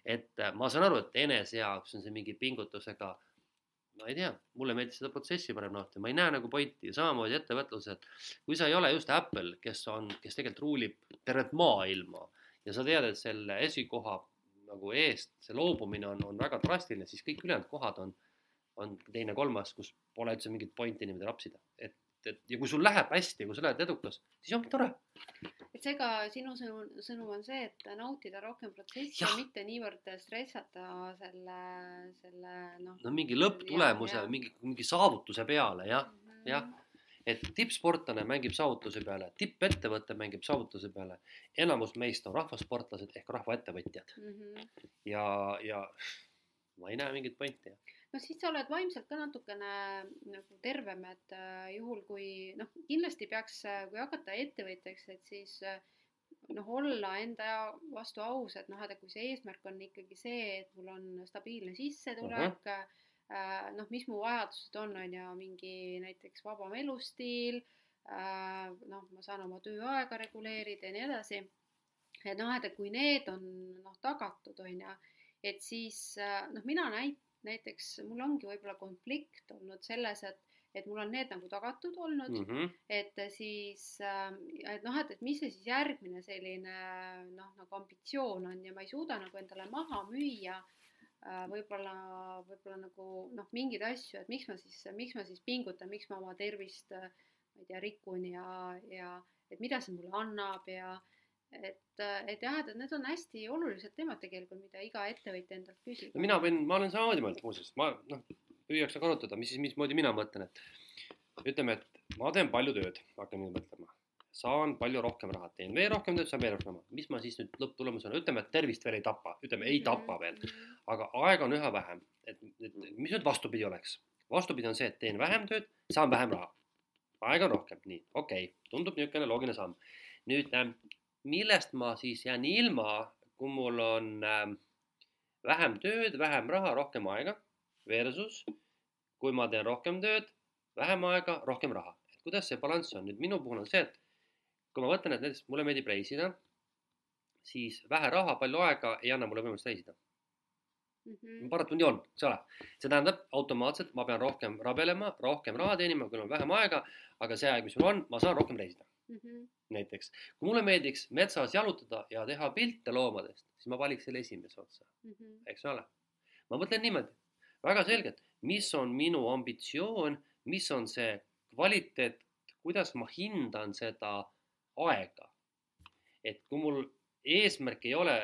et äh, ma saan aru, et enese jaoks on see mingi pingutusega ma ei tea, mulle meeldis seda protsessi parem lahti, ma ei näe nagu pointi. Ja samamoodi ettevõtluses, et kui sa ei ole just Apple, kes on, kes tegelikult ruulib tervet maailma ja sa tead, et selle esikoha nagu eest see loobumine on, on väga drastiline, siis kõik ülejäänud kohad on, on teine-kolmas, kus pole üldse mingit pointi niimoodi rapsida, et, et ja kui sul läheb hästi, kui sa oled edukas, siis ongi tore et seega sinu sõnum, sõnum on see, et nautida rohkem protsessi ja mitte niivõrd stressata selle, selle noh. no mingi lõpptulemuse, mingi, mingi saavutuse peale jah mm -hmm., jah. et tippsportlane mängib saavutuse peale, tippettevõte mängib saavutuse peale. enamus meist on rahvasportlased ehk rahvaettevõtjad mm. -hmm. ja, ja ma ei näe mingit pointi no siis sa oled vaimselt ka natukene nagu tervem, et äh, juhul kui noh, kindlasti peaks, äh, kui hakata ettevõtjaks, et siis äh, noh, olla enda vastu aus, et noh, et kui see eesmärk on ikkagi see, et mul on stabiilne sissetulek uh, -huh. äh, noh, mis mu vajadused on, on ju, mingi näiteks vabam elustiil noh, ma saan oma tööaega reguleerida ja nii edasi. et noh, et kui need on noh, tagatud, on ju, et siis noh, mina näit-, näiteks mul ongi võib-olla konflikt olnud selles, et, et mul on need nagu tagatud olnud mm, -hmm. et siis, ähm, et noh, et, et mis see siis järgmine selline noh, nagu ambitsioon on ja ma ei suuda nagu endale maha müüa äh, võib-olla, võib-olla nagu noh, mingeid asju, et miks ma siis, miks ma siis pingutan, miks ma oma tervist, äh, ma ei tea, rikun ja, ja et mida see mulle annab ja et, et jah, et need on hästi olulised teemad tegelikult, mida iga ettevõtja endalt küsib. mina võin, ma olen samamoodi mõelnud muuseas, ma noh, püüaks nagu arutada, mis siis, mismoodi mina mõtlen, et ütleme, et ma teen palju tööd, hakkan nüüd mõtlema, saan palju rohkem raha, teen veel rohkem tööd, saan veel rohkem raha, mis ma siis nüüd lõpptulemusena, ütleme, et tervist veel ei tapa, ütleme, ei tapa veel, aga aega on üha vähem, et, et mis nüüd vastupidi oleks, vastupidi on see, et teen vähem tööd, saan vähem raha, aega on rohkem, nii, okei. Okay., tundub niisugune loogiline samm. nüüd äh, millest ma siis jään ilma, kui mul on äh, vähem tööd, vähem raha, rohkem aega versus kui ma teen rohkem tööd, vähem aega, rohkem raha. et kuidas see balanss on, nüüd minu puhul on see, et kui ma mõtlen, et näiteks mulle meeldib reisida, siis vähe raha, palju aega ei anna mulle võimalust reisida mm. -hmm. nii on, eks ole. see tähendab automaatselt ma pean rohkem rabelema, rohkem raha teenima, kui on vähem aega, aga see aeg, mis mul on, ma saan rohkem reisida mm. -hmm. näiteks, kui mulle meeldiks metsas jalutada ja teha pilte loomadest, siis ma valiks selle esimese otsa mm, -hmm. eks ole. ma mõtlen niimoodi, väga selgelt, mis on minu ambitsioon, mis on see kvaliteet, kuidas ma hindan seda aega. et kui mul eesmärk ei ole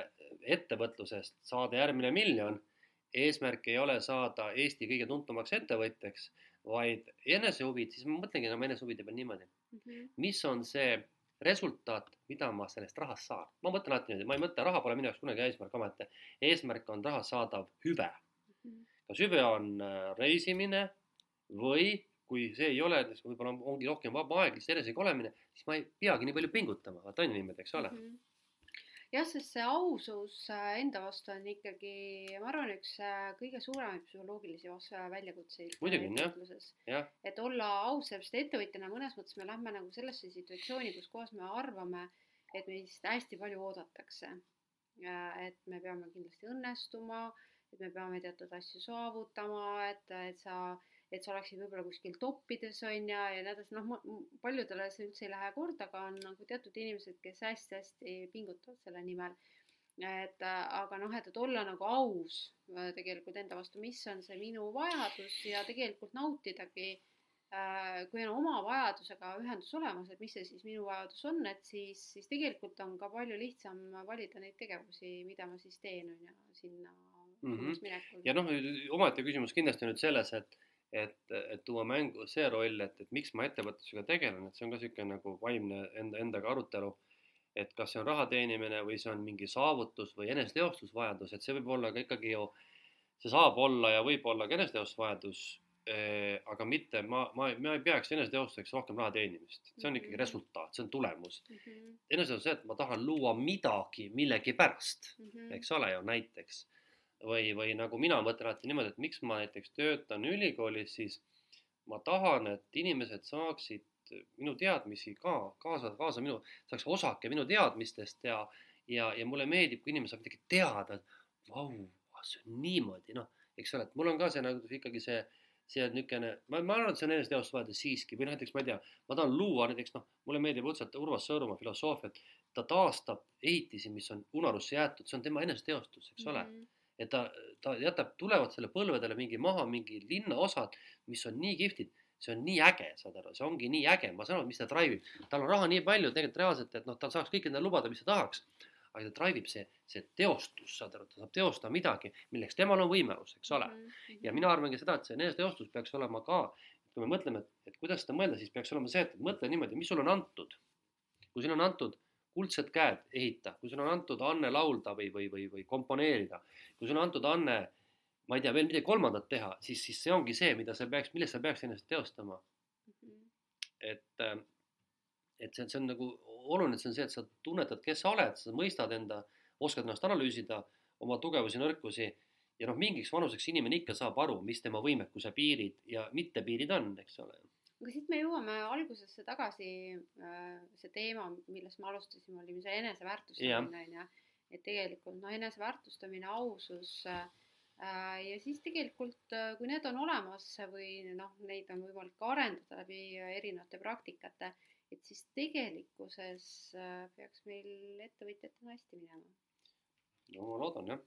ettevõtlusest saada järgmine miljon, eesmärk ei ole saada Eesti kõige tuntumaks ettevõtjaks, vaid enesehuvid, siis ma mõtlengi oma enesehuvide peal niimoodi mm. -hmm. mis on see resultaat, mida ma sellest rahast saan? ma mõtlen alati niimoodi, ma ei mõtle, raha pole minu jaoks kunagi eesmärk omaette. eesmärk on rahast saadav hüve mm. -hmm. kas hüve on äh, reisimine või kui see ei ole, võib-olla ongi rohkem vaba aeg, lihtsalt enesega olemine, siis ma ei peagi nii palju pingutama, vaata on niimoodi, eks ole mm. -hmm jah, sest see ausus äh, enda vastu on ikkagi, ma arvan, üks äh, kõige suuremaid psühholoogilisi väljakutseid. Äh, muidugi on jah, jah. et olla aus, sellepärast ettevõtjana mõnes mõttes me lähme nagu sellesse situatsiooni, kus kohas me arvame, et meist hästi palju oodatakse. et me peame kindlasti õnnestuma, et me peame teatud asju saavutama, et, et sa et sa oleksid võib-olla kuskil toppides on ja, ja nii edasi, noh, paljudele see üldse ei lähe korda, aga on nagu teatud inimesed, kes hästi-hästi pingutavad selle nimel. et aga noh, et, et olla nagu aus äh, tegelikult enda vastu, mis on see minu vajadus ja tegelikult nautidagi äh, kui on oma vajadusega ühendus olemas, et mis see siis minu vajadus on, et siis, siis tegelikult on ka palju lihtsam valida neid tegevusi, mida ma siis teen, on ju, sinna mm -hmm. minekul. ja noh, omaette küsimus kindlasti nüüd selles, et et, et tuua mängu see roll, et, et miks ma ettevõtlusega tegelen, et see on ka niisugune nagu vaimne enda, endaga arutelu, et kas see on raha teenimine või see on mingi saavutus või eneseteostusvajadus, et see võib olla ka ikkagi ju, see saab olla ja võib olla ka eneseteostusvajadus eh,, aga mitte, ma, ma, ma ei peaks eneseteostuseks rohkem raha teenimist, see on ikkagi mhm. resultaat, see on tulemus. Mm -hmm.. eneseteostus see, et ma tahan luua midagi millegipärast mm, -hmm. eks ole ju, näiteks või, või nagu mina mõtlen alati niimoodi, et miks ma näiteks töötan ülikoolis, siis ma tahan, et inimesed saaksid minu teadmisi ka kaasa, kaasa minu, saaks osake minu teadmistest ja, ja, ja mulle meeldib, kui inimene saab midagi teada, et vau, see on niimoodi, noh, eks ole, et mul on ka see nagu ikkagi see, see niisugune, ma, ma arvan, et see on eneseteostusvajadus siiski või näiteks ma ei tea, ma tahan luua näiteks noh, mulle meeldib õudselt Urmas Sõõrumaa filosoofiat, ta taastab ehitisi, mis on unarusse jäetud, see on tema eneseteostus, eks ole mm. -hmm et ta, ta jätab, tulevad selle põlvedele mingi maha mingi linnaosad, mis on nii kihvtid, see on nii äge, saad aru, see ongi nii äge, ma saan aru, mis ta drive ib, tal on raha nii palju tegelikult reaalselt, et noh, ta saaks kõik endale lubada, mis ta tahaks. aga ta drive ib see, see teostus, saad aru, ta saab teostada midagi, milleks temal on võimalus, eks ole mm. -hmm. ja mina arvangi seda, et see eneseteostus peaks olema ka, kui me mõtleme, et, kuidas seda mõelda, siis peaks olema see, et mõtle niimoodi, mis sulle on antud. kui sulle on antud kuldsed käed ehita, kui sulle on antud anne laulda või, või, või, või komponeerida, kui sulle on antud anne, ma ei tea, veel midagi kolmandat teha, siis, siis see ongi see, mida sa peaks, milles sa peaks ennast teostama mm. -hmm. et, äh, et see, see on nagu oluline, see on see, et sa tunnetad, kes sa oled, sa mõistad enda, oskad ennast analüüsida, oma tugevusi, nõrkusi ja noh, mingiks vanuseks inimene ikka saab aru, mis tema võimekuse piirid ja mittepiirid on, eks ole aga siit me jõuame algusesse tagasi, äh, see teema, millest me alustasime, oli see eneseväärtustamine on ju, et tegelikult noh, eneseväärtustamine, ausus äh, ja siis tegelikult, äh, kui need on olemas või noh, neid on võimalik arendada läbi erinevate praktikate, et siis tegelikkuses peaks meil ettevõtjatena hästi minema. no ma loodan jah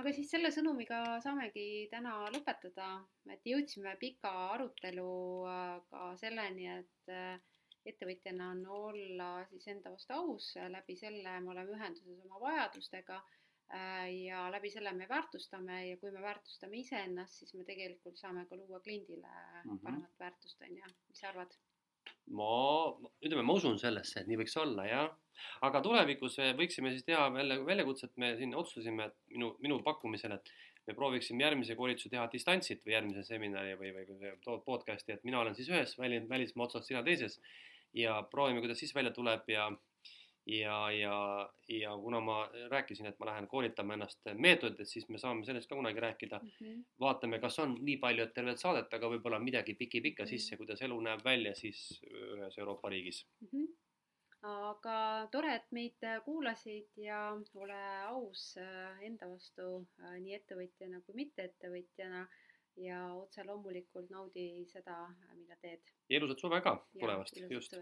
aga siis selle sõnumiga saamegi täna lõpetada, et jõudsime pika aruteluga selleni, et äh, ettevõtjana on olla siis enda vastu aus, läbi selle me oleme ühenduses oma vajadustega äh, ja läbi selle me väärtustame ja kui me väärtustame iseennast, siis me tegelikult saame ka luua kliendile mm -hmm. paremat väärtust, on ju, mis sa arvad? Ma, ütleme, ma usun sellesse, et nii võiks olla, jah. aga tulevikus võiksime siis teha jälle väljakutset, me siin otsustasime, et minu, minu pakkumisel, et me prooviksime järgmise koolituse teha distantsilt või järgmise seminari või, või podcast'i, et mina olen siis ühes väli, välismaa otsas, sina teises ja proovime, kuidas siis välja tuleb ja ja, ja, ja kuna ma rääkisin, et ma lähen koolitama ennast meetoditest, siis me saame sellest ka kunagi rääkida mm. -hmm. vaatame, kas on nii palju, et tervet saadet, aga võib-olla midagi piki-pikka mm -hmm. sisse, kuidas elu näeb välja siis ühes Euroopa riigis mm. -hmm. aga tore, et meid kuulasid ja ole aus äh, enda vastu äh, nii ettevõtjana kui mitteettevõtjana ja otse loomulikult naudi seda, mida teed. ja ilusat suve ka tulevast, just.